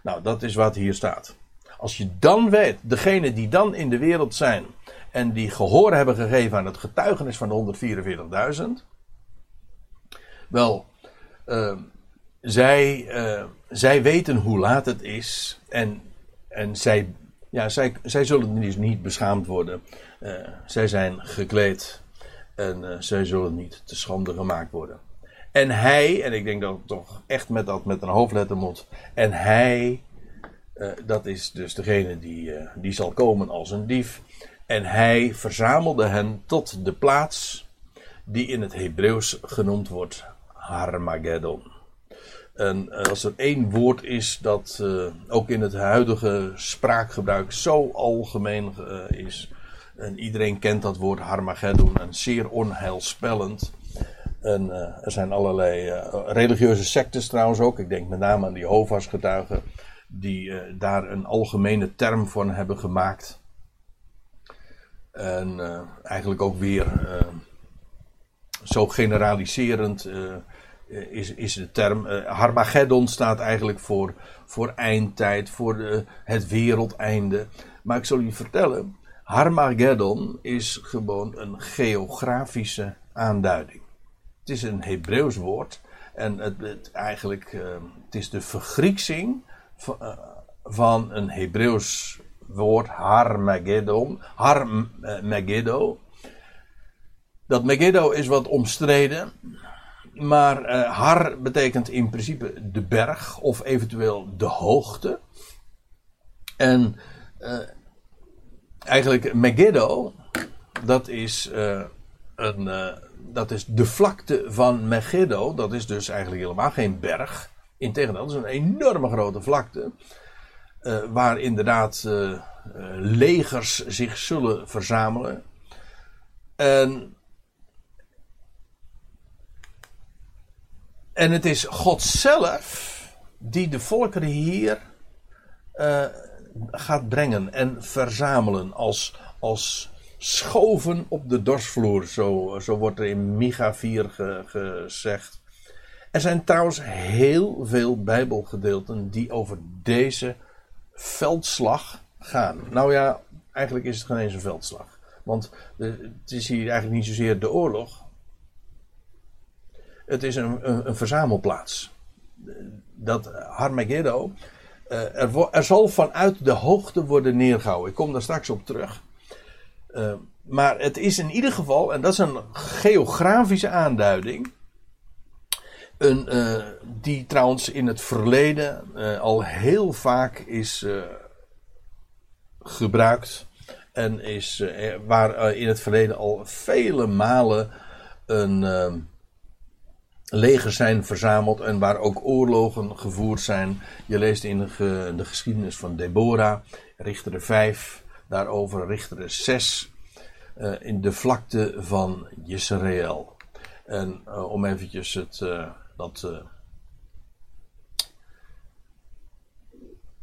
[SPEAKER 1] Nou, dat is wat hier staat. Als je dan weet, degenen die dan in de wereld zijn en die gehoor hebben gegeven aan het getuigenis van de 144.000, wel, uh, zij, uh, zij weten hoe laat het is. En, en zij, ja, zij, zij zullen dus niet beschaamd worden. Uh, zij zijn gekleed. En uh, zij zullen niet te schande gemaakt worden. En hij, en ik denk dat toch echt met dat met een hoofdletter moet. En hij, dat is dus degene die, die zal komen als een dief. En hij verzamelde hen tot de plaats die in het Hebreeuws genoemd wordt Harmageddon. En eh, als er één woord is dat uh, ook in het huidige spraakgebruik zo algemeen uh, is. En iedereen kent dat woord Harmageddon en zeer onheilspellend. En er zijn allerlei religieuze sectes trouwens ook. Ik denk met name aan die Jehovah's getuigen. Die daar een algemene term voor hebben gemaakt. En eigenlijk ook weer zo generaliserend eh, is, is de term. Uh, Harmageddon staat eigenlijk voor, voor eindtijd, voor de, het wereldeinde. Maar ik zal je vertellen, Harmageddon is gewoon een geografische aanduiding. Het is een Hebreeuws woord En het, het eigenlijk, uh, het is de vergrieksing van, van een Hebreeuws woord Harmageddon. Harmageddo. Dat Megiddo is wat omstreden. Maar uh, Har betekent in principe de berg of eventueel de hoogte. En uh, eigenlijk Megiddo, dat is, uh, een, dat is de vlakte van Megiddo. Dat is dus eigenlijk helemaal geen berg. Integendeel, dat is een enorme grote vlakte. waar inderdaad legers zich zullen verzamelen. En En het is God zelf die de volkeren hier uh, gaat brengen en verzamelen als, als schoven op de dorsvloer. Zo, zo wordt er in Micha 4 ge, gezegd. Er zijn trouwens heel veel Bijbelgedeelten die over deze veldslag gaan. Nou ja, eigenlijk is het geen eens een veldslag. Want het is hier eigenlijk niet zozeer de oorlog. Het is een, een, een verzamelplaats. Dat Harmageddo. Uh, er, zal vanuit de hoogte worden neergehouden. Ik kom daar straks op terug. Uh, maar het is in ieder geval, en dat is een geografische aanduiding. Een, uh, die trouwens in het verleden al heel vaak is gebruikt. En is, waar in het verleden al vele malen een legers zijn verzameld en waar ook oorlogen gevoerd zijn. Je leest in de, de geschiedenis van Deborah, Richter 5, daarover Richter 6, uh, in de vlakte van Israël. En uh, om eventjes het, uh, dat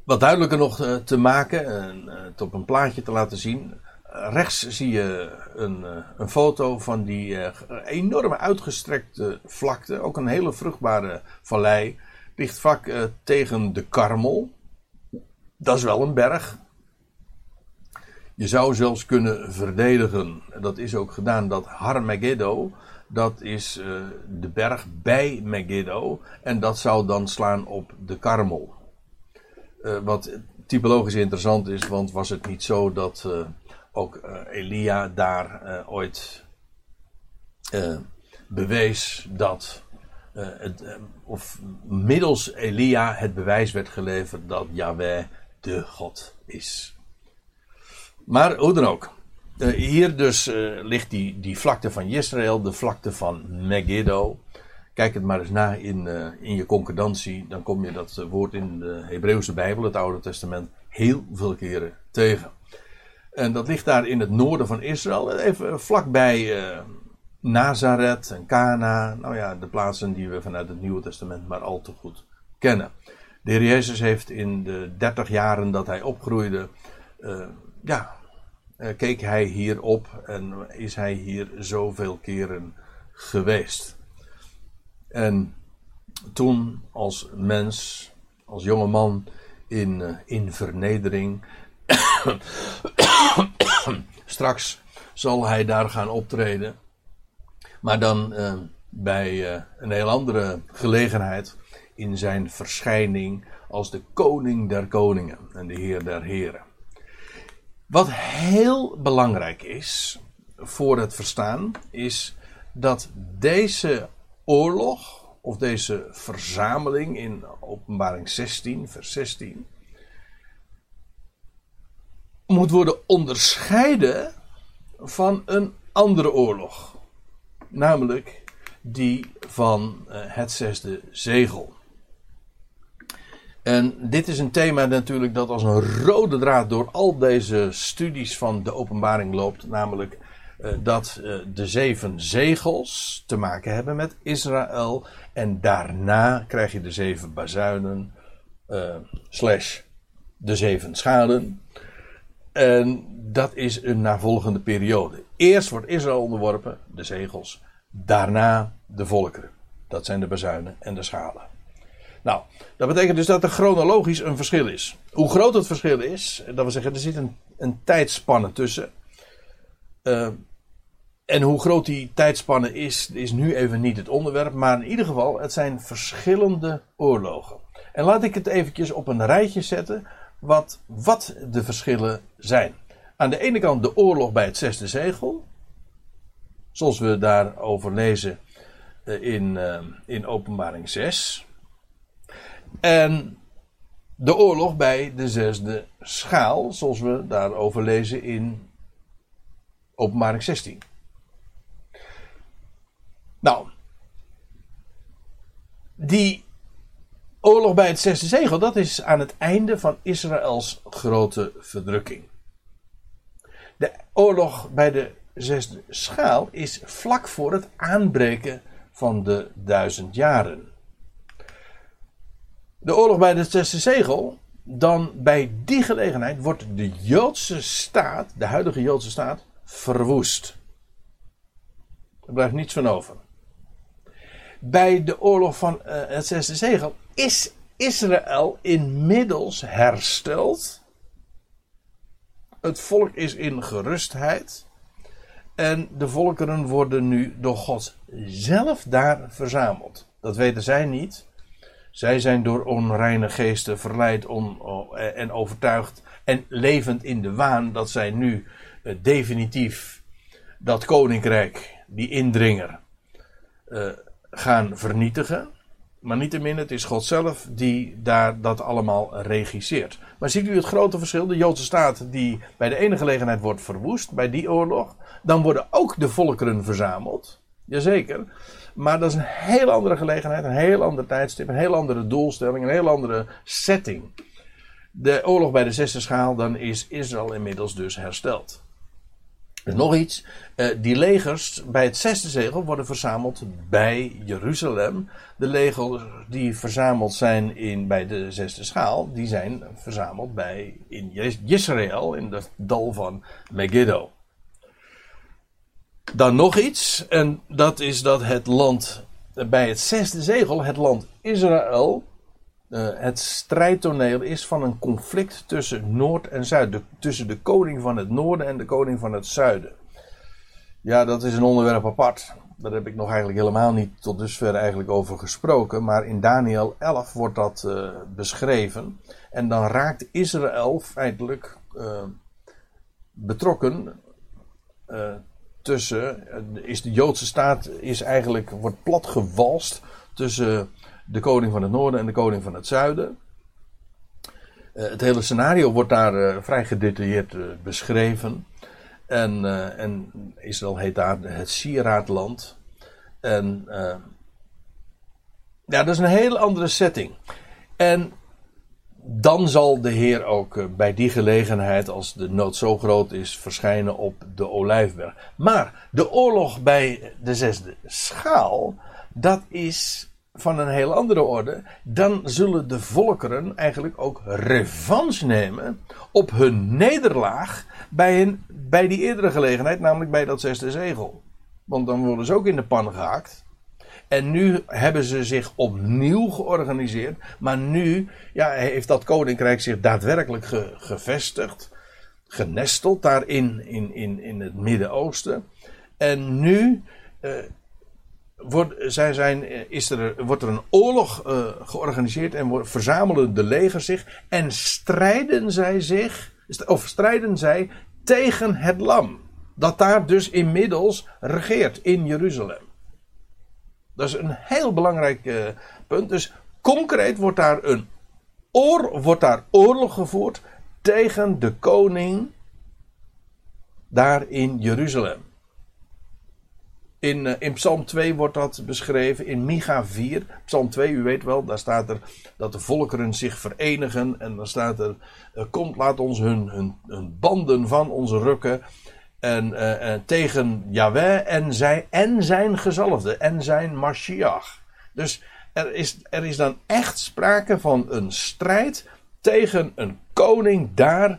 [SPEAKER 1] wat duidelijker nog te maken en het op een plaatje te laten zien rechts zie je een, eh, een foto van die uh, enorme uitgestrekte vlakte. Ook een hele vruchtbare vallei. Ligt vlak uh, tegen de Karmel. Dat is wel een berg. Je zou zelfs kunnen verdedigen. Dat is ook gedaan. Dat Har Megiddo. Dat is de berg bij Megiddo. En dat zou dan slaan op de Karmel. wat typologisch interessant is. Want was het niet zo dat ook uh, Elia daar uh, ooit uh, bewees dat, het, of middels Elia het bewijs werd geleverd dat Yahweh de God is. Maar hoe dan ook. hier dus ligt die, die vlakte van Israël, de vlakte van Megiddo. Kijk het maar eens na in, in je concordantie. Dan kom je dat woord in de Hebreeuwse Bijbel, het Oude Testament, heel veel keren tegen. En dat ligt daar in het noorden van Israël, even vlakbij uh, Nazareth en Cana. Nou ja, de plaatsen die we vanuit het Nieuwe Testament maar al te goed kennen. De heer Jezus heeft in de dertig jaren dat hij opgroeide, uh, ja, uh, keek hij hier op en is hij hier zoveel keren geweest. En toen als mens, als jonge man in, in vernedering, [COUGHS] Straks zal hij daar gaan optreden. Maar dan uh, bij uh, een heel andere gelegenheid. In zijn verschijning als de koning der koningen en de heer der heren. Wat heel belangrijk is voor het verstaan, is dat deze oorlog, of deze verzameling in openbaring 16, vers 16, moet worden onderscheiden van een andere oorlog. Namelijk die van uh, het zesde zegel. En dit is een thema natuurlijk dat als een rode draad door al deze studies van de openbaring loopt. Namelijk uh, dat uh, de zeven zegels te maken hebben met Israël. En daarna krijg je de zeven bazuinen. slash de zeven schalen. En dat is een navolgende periode. Eerst wordt Israël onderworpen, de zegels. Daarna de volkeren. Dat zijn de bazuinen en de schalen. Nou, dat betekent dus dat er chronologisch een verschil is. Hoe groot het verschil is, dat wil zeggen, er zit een, een tijdspanne tussen. Uh, En hoe groot die tijdspanne is, is nu even niet het onderwerp. Maar in ieder geval, het zijn verschillende oorlogen. En laat ik het eventjes op een rijtje zetten wat, wat de verschillen zijn. Aan de ene kant de oorlog bij het zesde zegel. Zoals we daarover lezen eh, in, eh, in Openbaring 6. En de oorlog bij de zesde schaal, zoals we daarover lezen in Openbaring 16. Nou, die oorlog bij het zesde zegel, dat is aan het einde van Israëls grote verdrukking. De oorlog bij de zesde schaal is vlak voor het aanbreken van de duizend jaren. De oorlog bij het zesde zegel, dan bij die gelegenheid wordt de Joodse staat, de huidige Joodse staat, verwoest. Er blijft niets van over. Bij de oorlog van uh, het zesde zegel is Israël inmiddels hersteld. Het volk is in gerustheid. En de volkeren worden nu door God zelf daar verzameld. Dat weten zij niet. Zij zijn door onreine geesten verleid on, en overtuigd en levend in de waan dat zij nu uh, definitief dat koninkrijk, die indringer, uh, gaan vernietigen. Maar niettemin, het is God zelf die daar dat allemaal regisseert. Maar ziet u het grote verschil? De Joodse staat die bij de ene gelegenheid wordt verwoest, bij die oorlog. Dan worden ook de volkeren verzameld. Jazeker. Maar dat is een heel andere gelegenheid, een heel ander tijdstip, een heel andere doelstelling, een heel andere setting. De oorlog bij de zesde schaal, dan is Israël inmiddels dus hersteld. En nog iets, eh, die legers bij het zesde zegel worden verzameld bij Jeruzalem. De legers die verzameld zijn in, bij de zesde schaal, die zijn verzameld bij, in Israël, in het dal van Megiddo. Dan nog iets, en dat is dat het land bij het zesde zegel, het land Israël, uh, het strijdtoneel is van een conflict tussen Noord en Zuid. tussen de koning van het Noorden en de koning van het Zuiden. Ja, dat is een onderwerp apart. Daar heb ik nog eigenlijk helemaal niet tot dusver eigenlijk over gesproken. Maar in Daniel 11 wordt dat uh, beschreven. En dan raakt Israël feitelijk uh, betrokken tussen, is de Joodse staat is eigenlijk, wordt platgewalst tussen de koning van het noorden en de koning van het zuiden. Uh, het hele scenario wordt daar uh, vrij gedetailleerd uh, beschreven. En, en, Israël heet daar het sieraadland. En ja, dat is een hele andere setting. En dan zal de Heer ook eh, bij die gelegenheid, als de nood zo groot is, verschijnen op de olijfberg. Maar de oorlog bij de zesde schaal, dat is van een heel andere orde. Dan zullen de volkeren eigenlijk ook revanche nemen op hun nederlaag bij, een, bij die eerdere gelegenheid, namelijk bij dat zesde zegel. Want dan worden ze ook in de pan gehaakt. En nu hebben ze zich opnieuw georganiseerd. Maar nu ja, heeft dat koninkrijk zich daadwerkelijk gevestigd. Genesteld daar in, in, in, het Midden-Oosten. En nu uh, wordt, zij zijn, eh, is er, wordt er een oorlog uh, georganiseerd. En verzamelen de legers zich. En strijden zij zich. Of strijden zij tegen het lam. Dat daar dus inmiddels regeert in Jeruzalem. Dat is een heel belangrijk uh, punt. Dus concreet wordt daar, een oor, wordt daar oorlog gevoerd tegen de koning daar in Jeruzalem. In, uh, in Psalm 2 wordt dat beschreven, in Micha 4. Psalm 2, u weet wel, daar staat er dat de volkeren zich verenigen. En dan staat er, uh, komt, laat ons hun, hun, banden van ons rukken. En, uh, tegen Yahweh en, zij, en zijn gezalfde en zijn Mashiach. Dus er is, er is dan echt sprake van een strijd tegen een koning daar eh,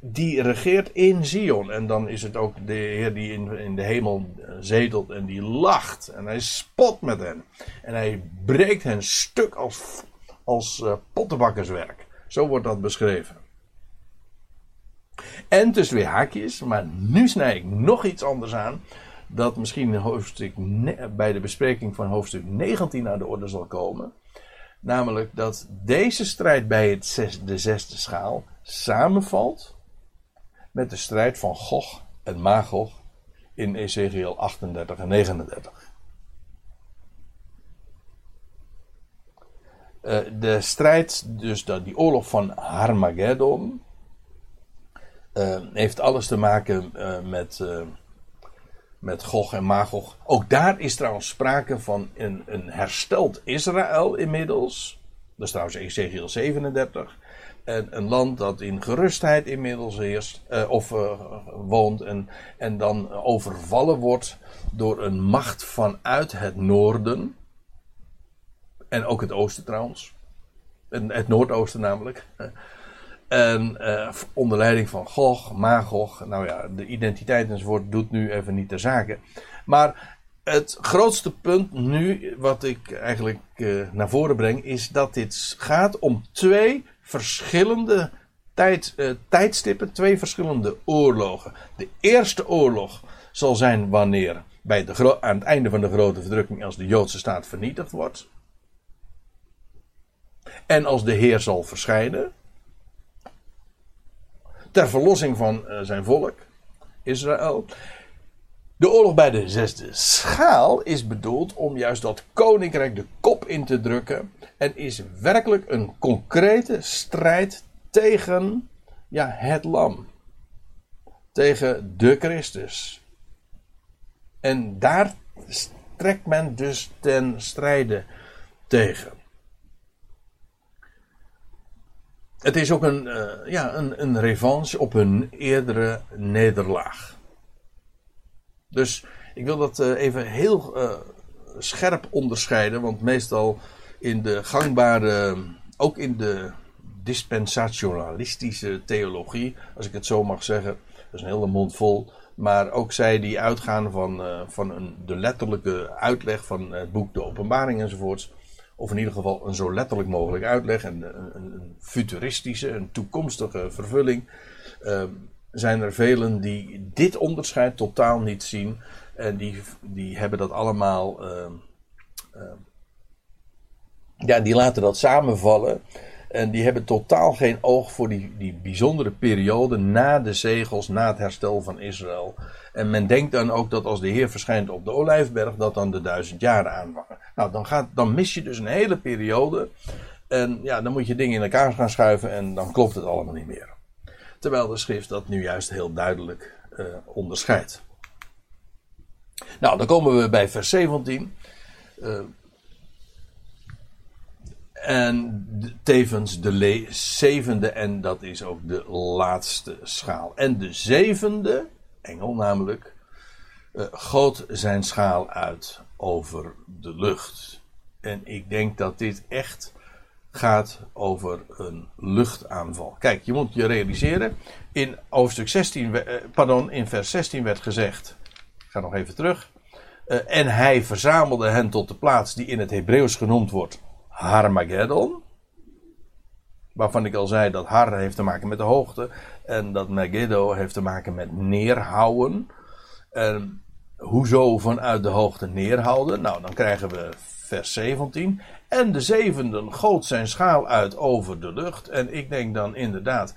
[SPEAKER 1] die regeert in Zion. En dan is het ook de Heer die in, in de hemel zetelt en die lacht. En hij spot met hen. En hij breekt hen stuk als, als uh, pottenbakkerswerk. Zo wordt dat beschreven. En tussen twee haakjes, maar nu snij ik nog iets anders aan. dat misschien hoofdstuk bij de bespreking van hoofdstuk 19 aan de orde zal komen. Namelijk dat deze strijd bij het de zesde schaal samenvalt met de strijd van Gog en Magog in Ezekiel 38 en 39. Uh, de strijd, dus die oorlog van Harmageddon, uh, heeft alles te maken uh, met, met Gog en Magog. Ook daar is trouwens sprake van een, een hersteld Israël inmiddels. Dat is trouwens Ezekiel 37. En een land dat in gerustheid inmiddels heerst, of woont, en, en dan overvallen wordt door een macht vanuit het noorden. En ook het oosten trouwens. En het noordoosten namelijk. En uh, onder leiding van Gog, Magog. Nou ja, de identiteit enzovoort doet nu even niet ter zake. Maar het grootste punt nu, wat ik eigenlijk uh, naar voren breng, is dat dit gaat om twee verschillende tijd, uh, tijdstippen, twee verschillende oorlogen. De eerste oorlog zal zijn wanneer bij de aan het einde van de grote verdrukking, als de Joodse staat vernietigd wordt. En als de Heer zal verschijnen. Ter verlossing van uh, zijn volk, Israël. De oorlog bij de zesde schaal is bedoeld om juist dat koninkrijk de kop in te drukken. En is werkelijk een concrete strijd tegen ja, het lam. Tegen de Christus. En daar trekt men dus ten strijde tegen. Het is ook een, uh, ja, een, een revanche op hun eerdere nederlaag. Dus ik wil dat uh, even heel uh, scherp onderscheiden, want meestal in de gangbare, ook in de dispensationalistische theologie, als ik het zo mag zeggen, dat is een hele mond vol, maar ook zij die uitgaan van, van een, de letterlijke uitleg van het boek De Openbaring enzovoorts, of in ieder geval een zo letterlijk mogelijk uitleg, en een, een, futuristische, een toekomstige vervulling, uh, zijn er velen die dit onderscheid totaal niet zien. En die, die hebben dat allemaal. Uh, uh, ja, die laten dat samenvallen. En die hebben totaal geen oog voor die, die bijzondere periode na de zegels, na het herstel van Israël. En men denkt dan ook dat als de Heer verschijnt op de Olijfberg, dat dan de duizend jaren aanvangen. Nou, dan, gaat, dan mis je dus een hele periode. En ja, dan moet je dingen in elkaar gaan schuiven en dan klopt het allemaal niet meer. Terwijl de schrift dat nu juist heel duidelijk uh, onderscheidt. Nou, dan komen we bij vers 17. Uh, en tevens de zevende, en dat is ook de laatste schaal. En de zevende, engel namelijk, uh, goot zijn schaal uit over de lucht. En ik denk dat dit echt gaat over een luchtaanval. Kijk, je moet je realiseren, in hoofdstuk 16, uh, pardon, in vers 16 werd gezegd, ik ga nog even terug, uh, en hij verzamelde hen tot de plaats die in het Hebreeuws genoemd wordt Harmageddon. Waarvan ik al zei dat Har heeft te maken met de hoogte. En dat Megiddo heeft te maken met neerhouden. En hoezo vanuit de hoogte neerhouden? Nou, dan krijgen we vers 17. En de zevende goot zijn schaal uit over de lucht. En ik denk dan inderdaad,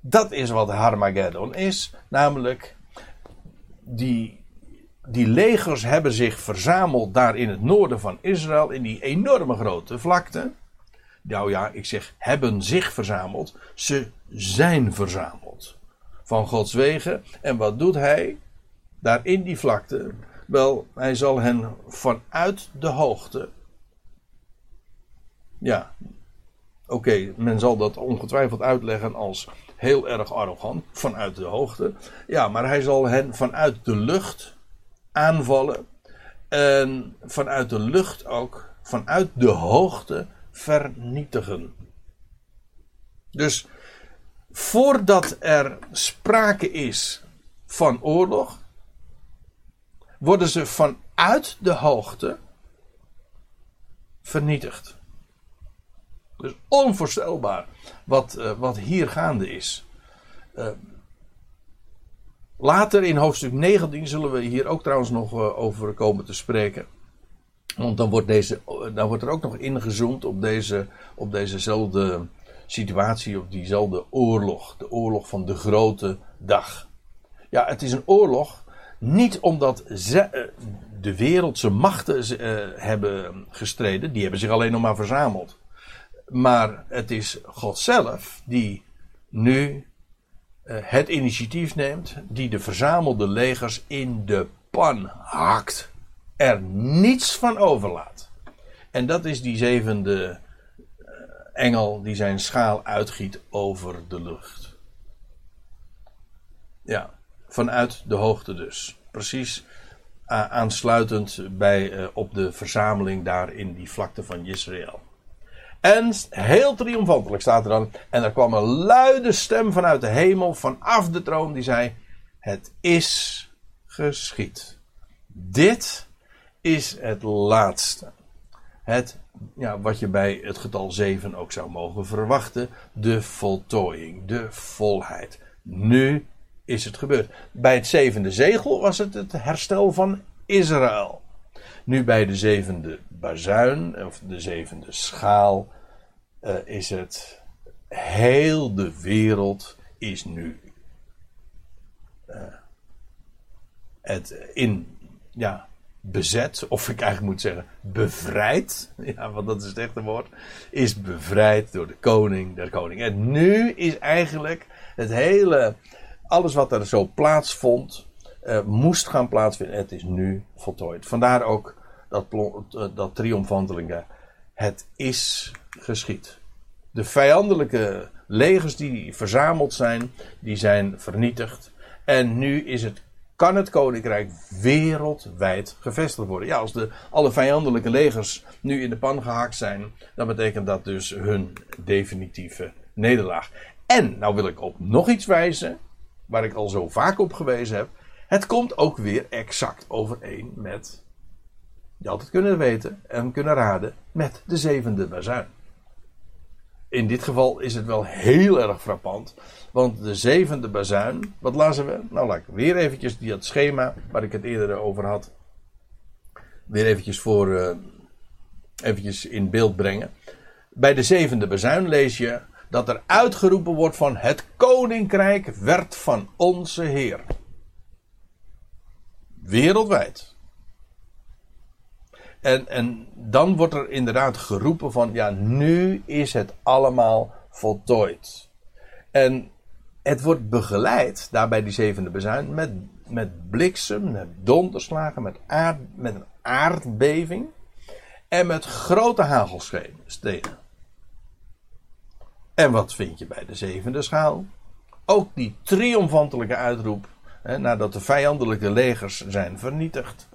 [SPEAKER 1] dat is wat Harmageddon is. Namelijk, die die legers hebben zich verzameld daar in het noorden van Israël, in die enorme grote vlakte. Nou ja, ik zeg hebben zich verzameld. Ze zijn verzameld. Van Gods wegen. En wat doet hij? Daar in die vlakte. Wel, hij zal hen vanuit de hoogte. Ja, oké, men zal dat ongetwijfeld uitleggen als heel erg arrogant. Vanuit de hoogte. Ja, maar hij zal hen vanuit de lucht aanvallen. En vanuit de lucht ook, vanuit de hoogte vernietigen. Dus voordat er sprake is van oorlog, worden ze vanuit de hoogte vernietigd. Dus onvoorstelbaar wat, uh, wat hier gaande is. Uh, Later in hoofdstuk 19 zullen we hier ook trouwens nog eh, over komen te spreken. Want dan wordt, deze, dan wordt er ook nog ingezoomd op, deze, op dezezelfde situatie, op diezelfde oorlog. De oorlog van de grote dag. Ja, het is een oorlog niet omdat eh, de wereldse machten hebben gestreden, die hebben zich alleen nog maar verzameld. Maar het is God zelf die nu het initiatief neemt, die de verzamelde legers in de pan hakt. Er niets van overlaat. En dat is die zevende engel die zijn schaal uitgiet over de lucht. Ja, vanuit de hoogte dus. Precies aansluitend bij, uh, op de verzameling daar in die vlakte van Israël. En heel triomfantelijk staat er dan. En er kwam een luide stem vanuit de hemel, vanaf de troon, die zei: Het is geschied. Dit is het laatste. Het, ja, wat je bij het getal 7 ook zou mogen verwachten: de voltooiing, de volheid. Nu is het gebeurd. Bij het zevende zegel was het het herstel van Israël. Nu bij de zevende bazuin, of de zevende schaal, uh, is het heel de wereld is nu uh, het in, ja, bezet, of ik eigenlijk moet zeggen bevrijd, [LAUGHS] ja, want dat is het echte woord, is bevrijd door de koning der koning. En nu is eigenlijk het hele alles wat er zo plaatsvond, uh, moest gaan plaatsvinden. Het is nu voltooid. Vandaar ook dat, dat. Het is geschied. De vijandelijke legers die verzameld zijn, die zijn vernietigd. En nu is het, kan het koninkrijk wereldwijd gevestigd worden. Ja, als de, alle vijandelijke legers nu in de pan gehakt zijn, dan betekent dat dus hun definitieve nederlaag. En, nou wil ik op nog iets wijzen waar ik al zo vaak op gewezen heb. Het komt ook weer exact overeen met. Je had het kunnen weten en kunnen raden met de zevende bazuin. In dit geval is het wel heel erg frappant. Want de zevende bazuin, wat lazen we? Nou, laat ik weer eventjes die, dat schema waar ik het eerder over had. Weer eventjes voor. Uh, eventjes in beeld brengen. Bij de zevende bazuin lees je dat er uitgeroepen wordt van het koninkrijk werd van onze Heer. Wereldwijd. En, en dan wordt er inderdaad geroepen van ja, nu is het allemaal voltooid. En het wordt begeleid, daarbij die zevende bezuin, met, met bliksem, met donderslagen, met, aard, met een aardbeving en met grote hagelstenen. En wat vind je bij de zevende schaal? Ook die triomfantelijke uitroep, hè, nadat de vijandelijke legers zijn vernietigd.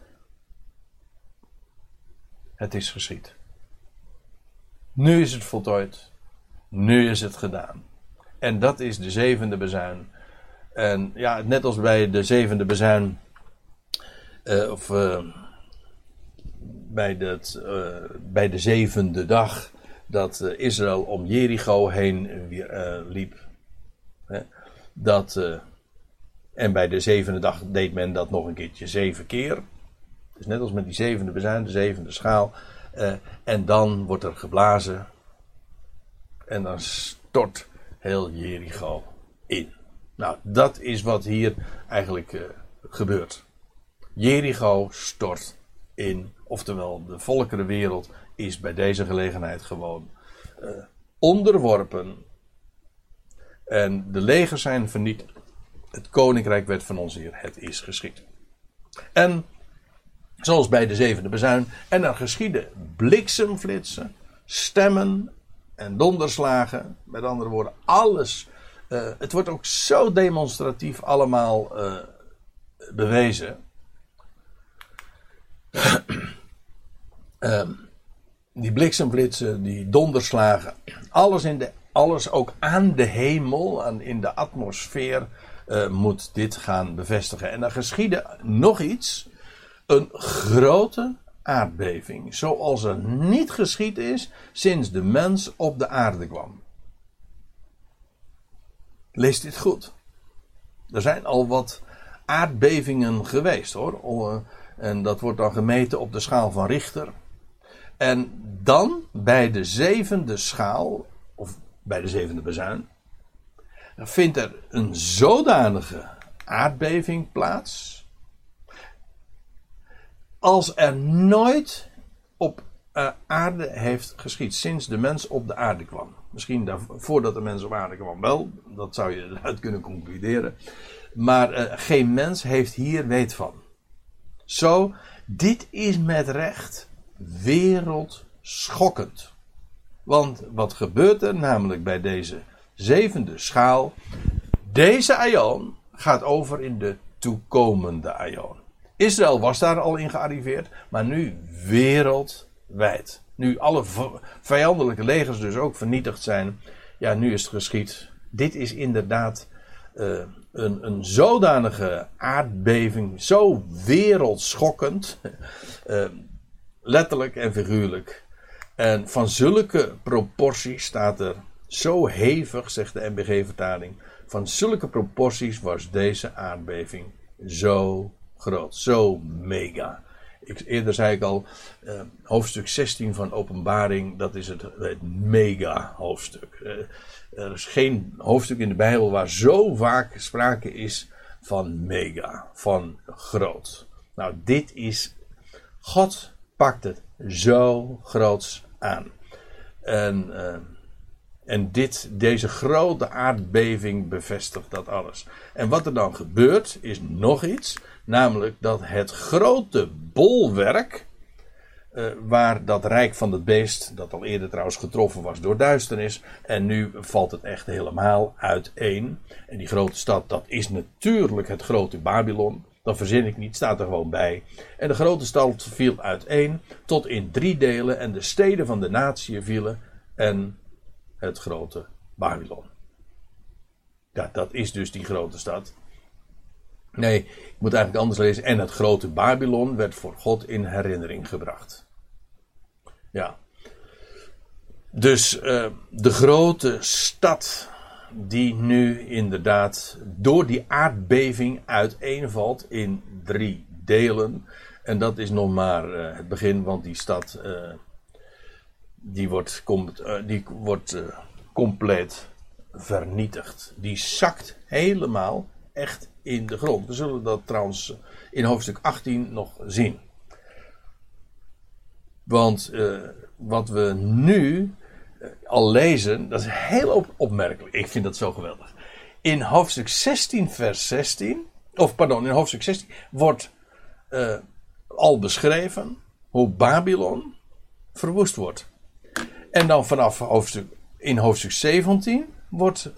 [SPEAKER 1] Het is geschied. Nu is het voltooid. Nu is het gedaan. En dat is de zevende bezuin. En ja, net als bij de zevende bezuin, uh, of uh, bij, dat, uh, bij de zevende dag, dat Israël om Jericho heen liep. Hè? Dat, en bij de zevende dag deed men dat nog een keertje zeven keer. Dus net als met die zevende bezuin, de zevende schaal. en dan wordt er geblazen. En dan stort heel Jericho in. Nou, dat is wat hier eigenlijk gebeurt. Jericho stort in. Oftewel, de volkerenwereld is bij deze gelegenheid gewoon uh, onderworpen. En de legers zijn vernietigd. Het koninkrijk werd van ons Heer. Het is geschied. En zoals bij de zevende bezuin. En er geschieden bliksemflitsen, stemmen en donderslagen. Met andere woorden, alles. Uh, het wordt ook zo demonstratief allemaal uh, bewezen. um, [CLEARS THROAT] die bliksemflitsen, die donderslagen, alles, in de, alles ook aan de hemel, aan, in de atmosfeer, uh, moet dit gaan bevestigen. En dan geschiedde nog iets, een grote aardbeving, zoals er niet geschied is sinds de mens op de aarde kwam. Lees dit goed. Er zijn al wat aardbevingen geweest hoor. En dat wordt dan gemeten op de schaal van Richter. En dan bij de zevende schaal, of bij de zevende bezuin, vindt er een zodanige aardbeving plaats. Als er nooit op uh, aarde heeft geschied sinds de mens op de aarde kwam. Misschien daarvoor, voordat de mens op aarde kwam wel, dat zou je eruit kunnen concluderen. Maar uh, geen mens heeft hier weet van. Zo, dit is met recht wereldschokkend. Want wat gebeurt er namelijk bij deze zevende schaal? Deze aion gaat over in de toekomende aion. Israël was daar al in gearriveerd, maar nu wereldwijd. Nu alle vijandelijke legers dus ook vernietigd zijn. Ja, nu is het geschied. Dit is inderdaad uh, een, een zodanige aardbeving, zo wereldschokkend, uh, [LAUGHS] letterlijk en figuurlijk. En van zulke proporties staat er zo hevig, zegt de MBG-vertaling, van zulke proporties was deze aardbeving zo groot, zo mega. Ik, eerder zei ik al, uh, hoofdstuk 16 van Openbaring, dat is het, het mega hoofdstuk. Uh, er is geen hoofdstuk in de Bijbel waar zo vaak sprake is van mega, van groot. Nou, dit is. God pakt het zo groots aan. En, uh, en dit, deze grote aardbeving bevestigt dat alles. En wat er dan gebeurt, is nog iets. Namelijk dat het grote bolwerk. Uh, waar dat rijk van het beest, dat al eerder trouwens getroffen was door duisternis. En nu valt het echt helemaal uiteen. En die grote stad, dat is natuurlijk het grote Babylon. Dat verzin ik niet, staat er gewoon bij. En de grote stad viel uiteen tot in drie delen. En de steden van de natie vielen. En het grote Babylon. Ja, dat is dus die grote stad. Nee, ik moet eigenlijk anders lezen. En het grote Babylon werd voor God in herinnering gebracht. Ja. Dus uh, de grote stad die nu inderdaad door die aardbeving uiteenvalt in drie delen. En dat is nog maar uh, het begin, want die stad uh, die wordt, komt, die wordt compleet vernietigd. Die zakt helemaal echt in de grond. We zullen dat trouwens in hoofdstuk 18 nog zien. Want uh, wat we nu uh, al lezen, dat is heel op opmerkelijk. Ik vind dat zo geweldig. In hoofdstuk 16, vers 16, of pardon, in hoofdstuk 16 wordt uh, al beschreven hoe Babylon verwoest wordt. En dan vanaf hoofdstuk, in hoofdstuk 17 wordt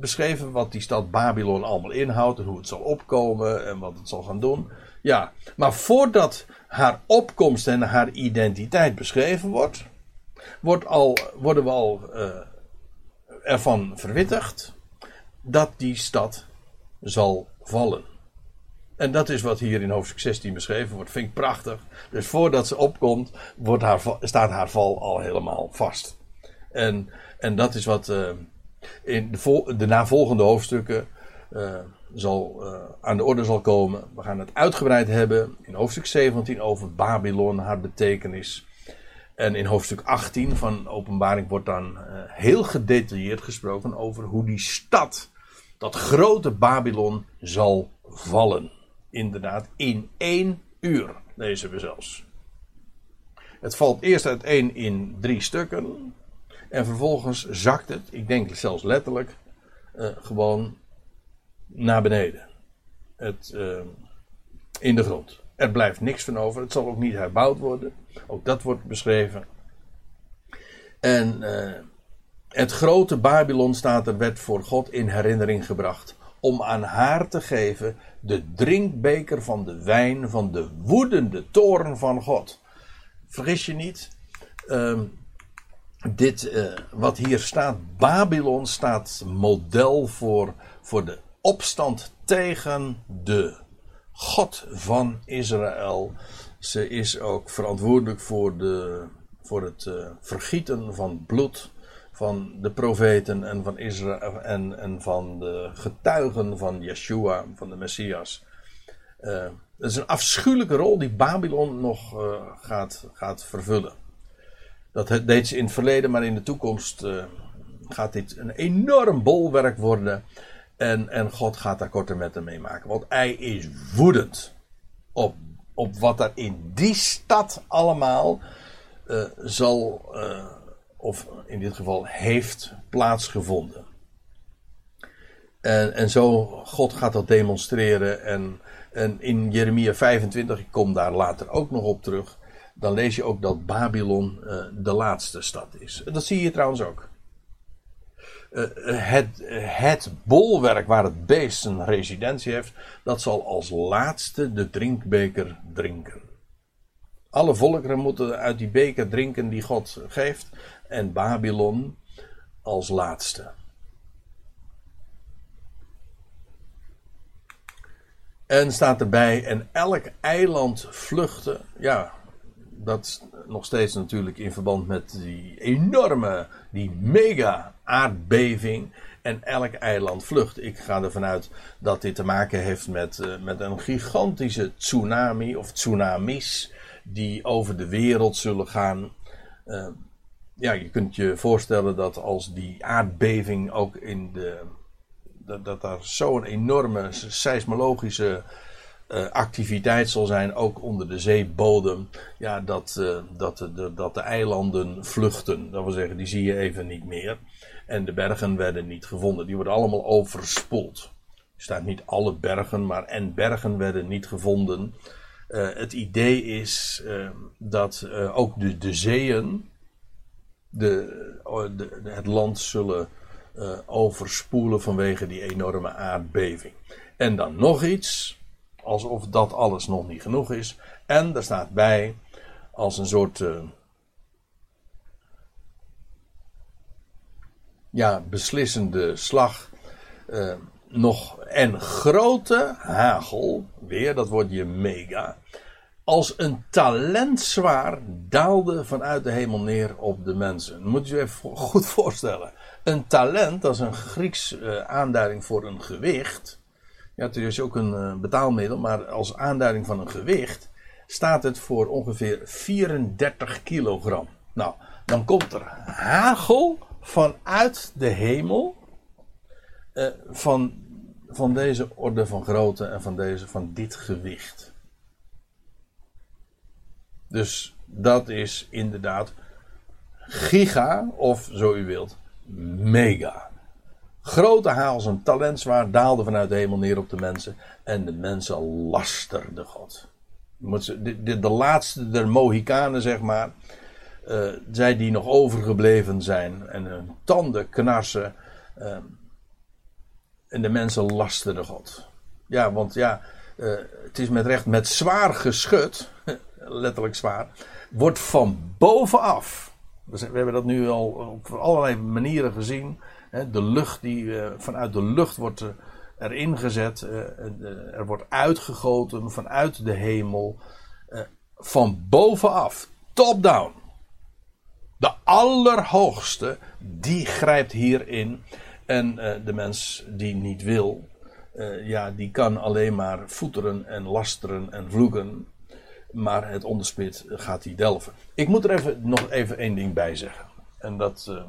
[SPEAKER 1] beschreven wat die stad Babylon allemaal inhoudt en hoe het zal opkomen en wat het zal gaan doen. Ja, maar voordat haar opkomst en haar identiteit beschreven wordt, wordt al, worden we al uh, ervan verwittigd dat die stad zal vallen. En dat is wat hier in hoofdstuk 16 beschreven wordt. Vind ik prachtig. Dus voordat ze opkomt, wordt haar, staat haar val al helemaal vast. En, en dat is wat. Uh, in de, de navolgende hoofdstukken uh, zal, uh, aan de orde zal komen. We gaan het uitgebreid hebben in hoofdstuk 17 over Babylon, haar betekenis. En in hoofdstuk 18 van Openbaring wordt dan uh, heel gedetailleerd gesproken over hoe die stad, dat grote Babylon, zal vallen. Inderdaad, in één uur, lezen we zelfs. Het valt eerst uiteen in drie stukken. En vervolgens zakt het, ik denk zelfs letterlijk, uh, gewoon naar beneden. Het, uh, in de grond. Er blijft niks van over. Het zal ook niet herbouwd worden. Ook dat wordt beschreven. En uh, het grote Babylon staat er, werd voor God in herinnering gebracht. Om aan haar te geven de drinkbeker van de wijn van de woedende toren van God. Vergis je niet. Uh, dit, uh, wat hier staat, Babylon staat model voor, voor de opstand tegen de God van Israël. Ze is ook verantwoordelijk voor, de, voor het uh, vergieten van bloed van de profeten en van Israël en, en van de getuigen van Yeshua, van de Messias. Uh, dat is een afschuwelijke rol die Babylon nog gaat, gaat vervullen. Dat deed ze in het verleden, maar in de toekomst uh, gaat dit een enorm bolwerk worden. En, en God gaat daar korte metten mee maken. Want hij is woedend op, op wat er in die stad allemaal uh, zal, uh, of in dit geval heeft plaatsgevonden. En, en zo, God gaat dat demonstreren. En, en in Jeremia 25, ik kom daar later ook nog op terug. Dan lees je ook dat Babylon uh, de laatste stad is. Dat zie je trouwens ook. Uh, het, het bolwerk waar het beest zijn residentie heeft, dat zal als laatste de drinkbeker drinken. Alle volkeren moeten uit die beker drinken die God geeft. En Babylon als laatste. En staat erbij, en elk eiland vluchten. Ja, dat nog steeds natuurlijk in verband met die enorme, die mega aardbeving. En elk eiland vlucht. Ik ga ervan uit dat dit te maken heeft met, uh, met een gigantische tsunami of tsunamis. Die over de wereld zullen gaan. Uh, ja, je kunt je voorstellen dat als die aardbeving ook in de dat, dat daar zo'n enorme seismologische uh, activiteit zal zijn, ook onder de zeebodem. Ja, dat, uh, dat, de, dat de eilanden vluchten. Dat wil zeggen, die zie je even niet meer. En de bergen werden niet gevonden. Die worden allemaal overspoeld. Er staat niet alle bergen, maar en bergen werden niet gevonden. Uh, het idee is dat ook de, de zeeën de, de, het land zullen overspoelen vanwege die enorme aardbeving. En dan nog iets, alsof dat alles nog niet genoeg is. En er staat bij, als een soort. Uh, ja, beslissende slag. Uh, nog en grote hagel, weer dat woordje mega, als een talent zwaar daalde vanuit de hemel neer op de mensen. Moet je je even goed voorstellen. Een talent, dat is een Grieks uh, aanduiding voor een gewicht. Ja, het is ook een uh, betaalmiddel, maar als aanduiding van een gewicht staat het voor ongeveer 34 kilogram. Nou, dan komt er hagel vanuit de hemel uh, van, van deze orde van grootte en van, deze, van dit gewicht. Dus dat is inderdaad giga, of zo u wilt, mega. Grote haal een talentzwaar daalde vanuit de hemel neer op de mensen. En de mensen lasterden God. De, de, de laatste der Mohikanen, zeg maar. Uh, zij die nog overgebleven zijn. En hun tanden knarsen. Uh, en de mensen lasterden God. Ja, want ja, uh, het is met recht met zwaar geschud. [LAUGHS] letterlijk zwaar. Wordt van bovenaf we hebben dat nu al op allerlei manieren gezien. De lucht die eh, vanuit de lucht wordt eh, erin gezet. Eh, er wordt uitgegoten vanuit de hemel. Van bovenaf, top-down. De allerhoogste, die grijpt hierin. En de mens die niet wil, ja, die kan alleen maar voeteren en lasteren en vloeken maar het onderspit gaat hij delven. Ik moet er even, nog even één ding bij zeggen. En dat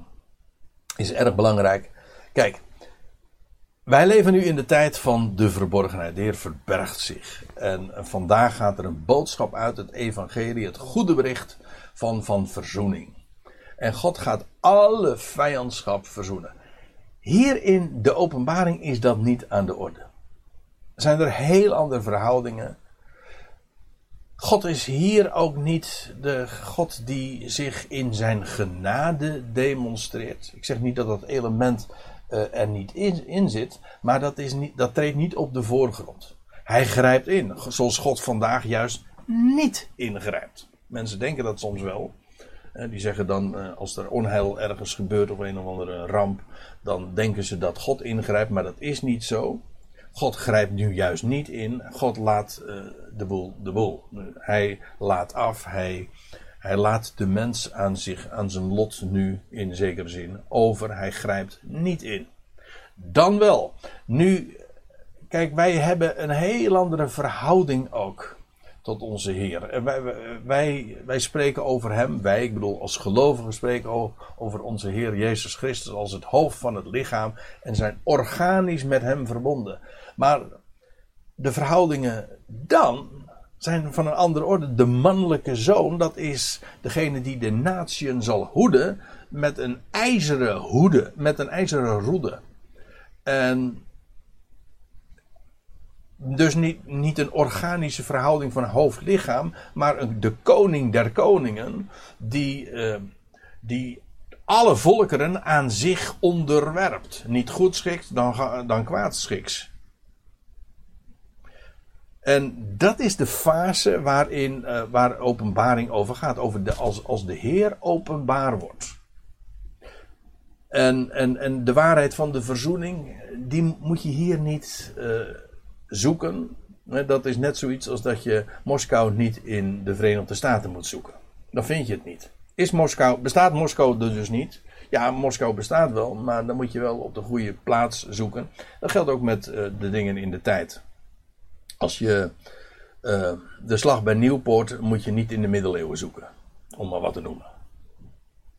[SPEAKER 1] is erg belangrijk. Kijk, wij leven nu in de tijd van de verborgenheid. De Heer verbergt zich. En vandaag gaat er een boodschap uit, het evangelie, het goede bericht van, van verzoening. En God gaat alle vijandschap verzoenen. Hier in de openbaring is dat niet aan de orde. Er zijn er heel andere verhoudingen. God is hier ook niet de God die zich in zijn genade demonstreert. Ik zeg niet dat dat element uh, er niet in, zit, maar dat, is niet, dat treedt niet op de voorgrond. Hij grijpt in, zoals God vandaag juist niet ingrijpt. Mensen denken dat soms wel. Uh, die zeggen dan, uh, als er onheil ergens gebeurt of een of andere ramp, dan denken ze dat God ingrijpt, maar dat is niet zo. God grijpt nu juist niet in. God laat uh, de boel de boel. Hij laat af. Hij, hij laat de mens aan, zich, aan zijn lot nu in zekere zin over. Hij grijpt niet in. Dan wel. Nu kijk, wij hebben een heel andere verhouding ook tot onze Heer. En wij, wij, wij spreken over Hem, wij, ik bedoel als gelovigen spreken over onze Heer Jezus Christus als het hoofd van het lichaam en zijn organisch met Hem verbonden. Maar de verhoudingen dan zijn van een andere orde. De mannelijke zoon, dat is degene die de natieën zal hoeden met een ijzeren hoede, met een ijzeren roede. En dus niet, niet een organische verhouding van hoofd-lichaam, maar een, de koning der koningen, die, uh, die alle volkeren aan zich onderwerpt. Niet goedschiks, dan, dan kwaadschiks. En dat is de fase waarin, uh, waar openbaring over gaat. Over de, als, als de Heer openbaar wordt. En, en, en de waarheid van de verzoening, die moet je hier niet uh, zoeken. Dat is net zoiets als dat je Moskou niet in de Verenigde Staten moet zoeken. Dan vind je het niet. Is Moskou, bestaat Moskou dus niet? Ja, Moskou bestaat wel, maar dan moet je wel op de goede plaats zoeken. Dat geldt ook met uh, de dingen in de tijd. Als je uh, de slag bij Nieuwpoort moet je niet in de middeleeuwen zoeken. Om maar wat te noemen.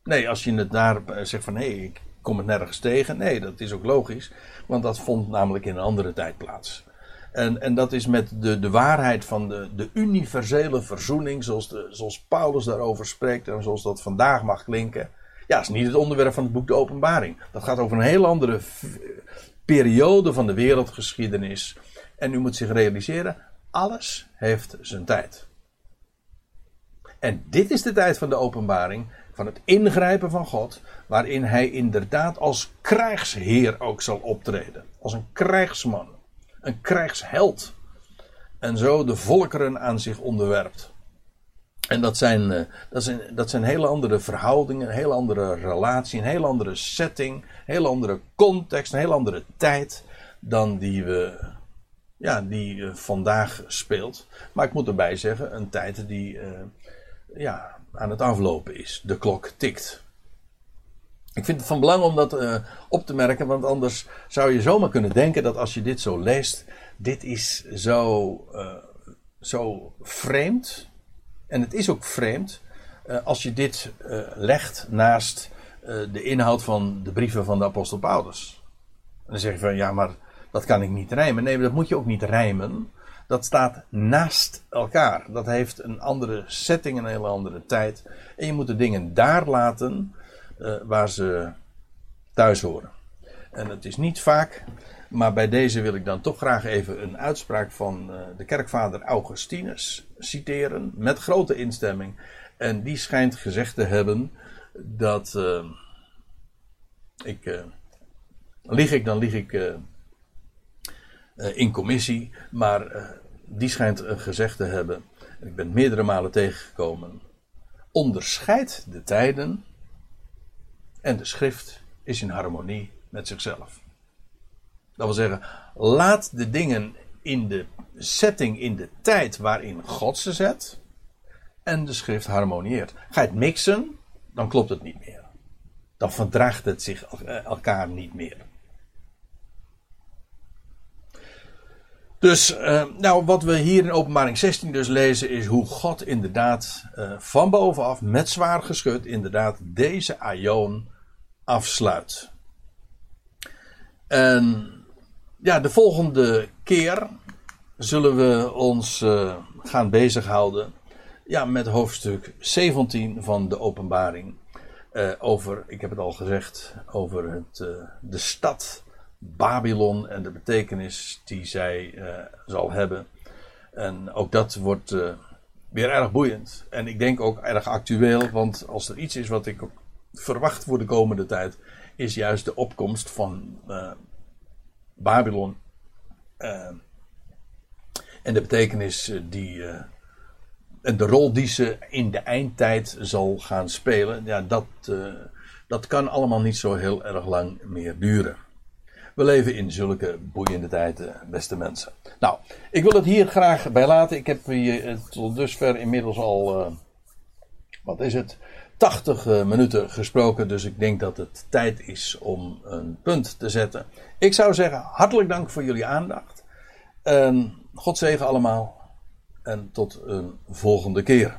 [SPEAKER 1] Nee, als je het daar eh, zegt van hé, hey, ik kom het nergens tegen. Nee, dat is ook logisch. Want dat vond namelijk in een andere tijd plaats. En, en dat is met de, de waarheid van de, de universele verzoening, zoals, de, zoals Paulus daarover spreekt en zoals dat vandaag mag klinken. Ja, is niet het onderwerp van het boek De Openbaring. Dat gaat over een heel andere periode van de wereldgeschiedenis. En u moet zich realiseren, alles heeft zijn tijd. En dit is de tijd van de openbaring, van het ingrijpen van God, waarin hij inderdaad als krijgsheer ook zal optreden. Als een krijgsman, een krijgsheld. En zo de volkeren aan zich onderwerpt. En dat zijn, eh, dat, zijn, dat zijn hele andere verhoudingen, een hele andere relatie, een hele andere setting, een hele andere context, een hele andere tijd dan die we ja, die uh, vandaag speelt. Maar ik moet erbij zeggen, een tijd die uh, ja, aan het aflopen is. De klok tikt. Ik vind het van belang om dat uh, op te merken, want anders zou je zomaar kunnen denken dat als je dit zo leest, dit is zo, zo vreemd. En het is ook vreemd als je dit legt naast de inhoud van de brieven van de apostel Paulus. En dan zeg je van ja, maar dat kan ik niet rijmen. Nee, dat moet je ook niet rijmen. Dat staat naast elkaar. Dat heeft een andere setting, een hele andere tijd. En je moet de dingen daar laten uh, waar ze thuis horen. En het is niet vaak, maar bij deze wil ik dan toch graag even een uitspraak van uh, de kerkvader Augustinus citeren. Met grote instemming. En die schijnt gezegd te hebben dat. Uh, ik. lieg ik, dan lieg ik in commissie, maar die schijnt gezegd te hebben, en ik ben meerdere malen tegengekomen, onderscheid de tijden en de schrift is in harmonie met zichzelf. Dat wil zeggen, laat de dingen in de setting, in de tijd waarin God ze zet, en de schrift harmonieert. Ga je het mixen, dan klopt het niet meer. Dan verdraagt het zich elkaar niet meer. Dus, uh, nou, wat we hier in Openbaring 16 dus lezen, is hoe God inderdaad uh, van bovenaf, met zwaar geschut, inderdaad deze aion afsluit. En ja, de volgende keer zullen we ons uh, gaan bezighouden ja, met hoofdstuk 17 van de Openbaring. over, ik heb het al gezegd, over het, de stad Babylon en de betekenis die zij zal hebben. En ook dat wordt weer erg boeiend. En ik denk ook erg actueel, want als er iets is wat ik verwacht voor de komende tijd, is juist de opkomst van uh, Babylon. en de betekenis die. en de rol die ze in de eindtijd zal gaan spelen, ja, dat, dat kan allemaal niet zo heel erg lang meer duren. We leven in zulke boeiende tijden, beste mensen. Nou, ik wil het hier graag bij laten. Ik heb hier eh, tot dusver inmiddels al, wat is het, 80 uh, minuten gesproken. Dus ik denk dat het tijd is om een punt te zetten. Ik zou zeggen, hartelijk dank voor jullie aandacht. En God zegen allemaal. En tot een volgende keer.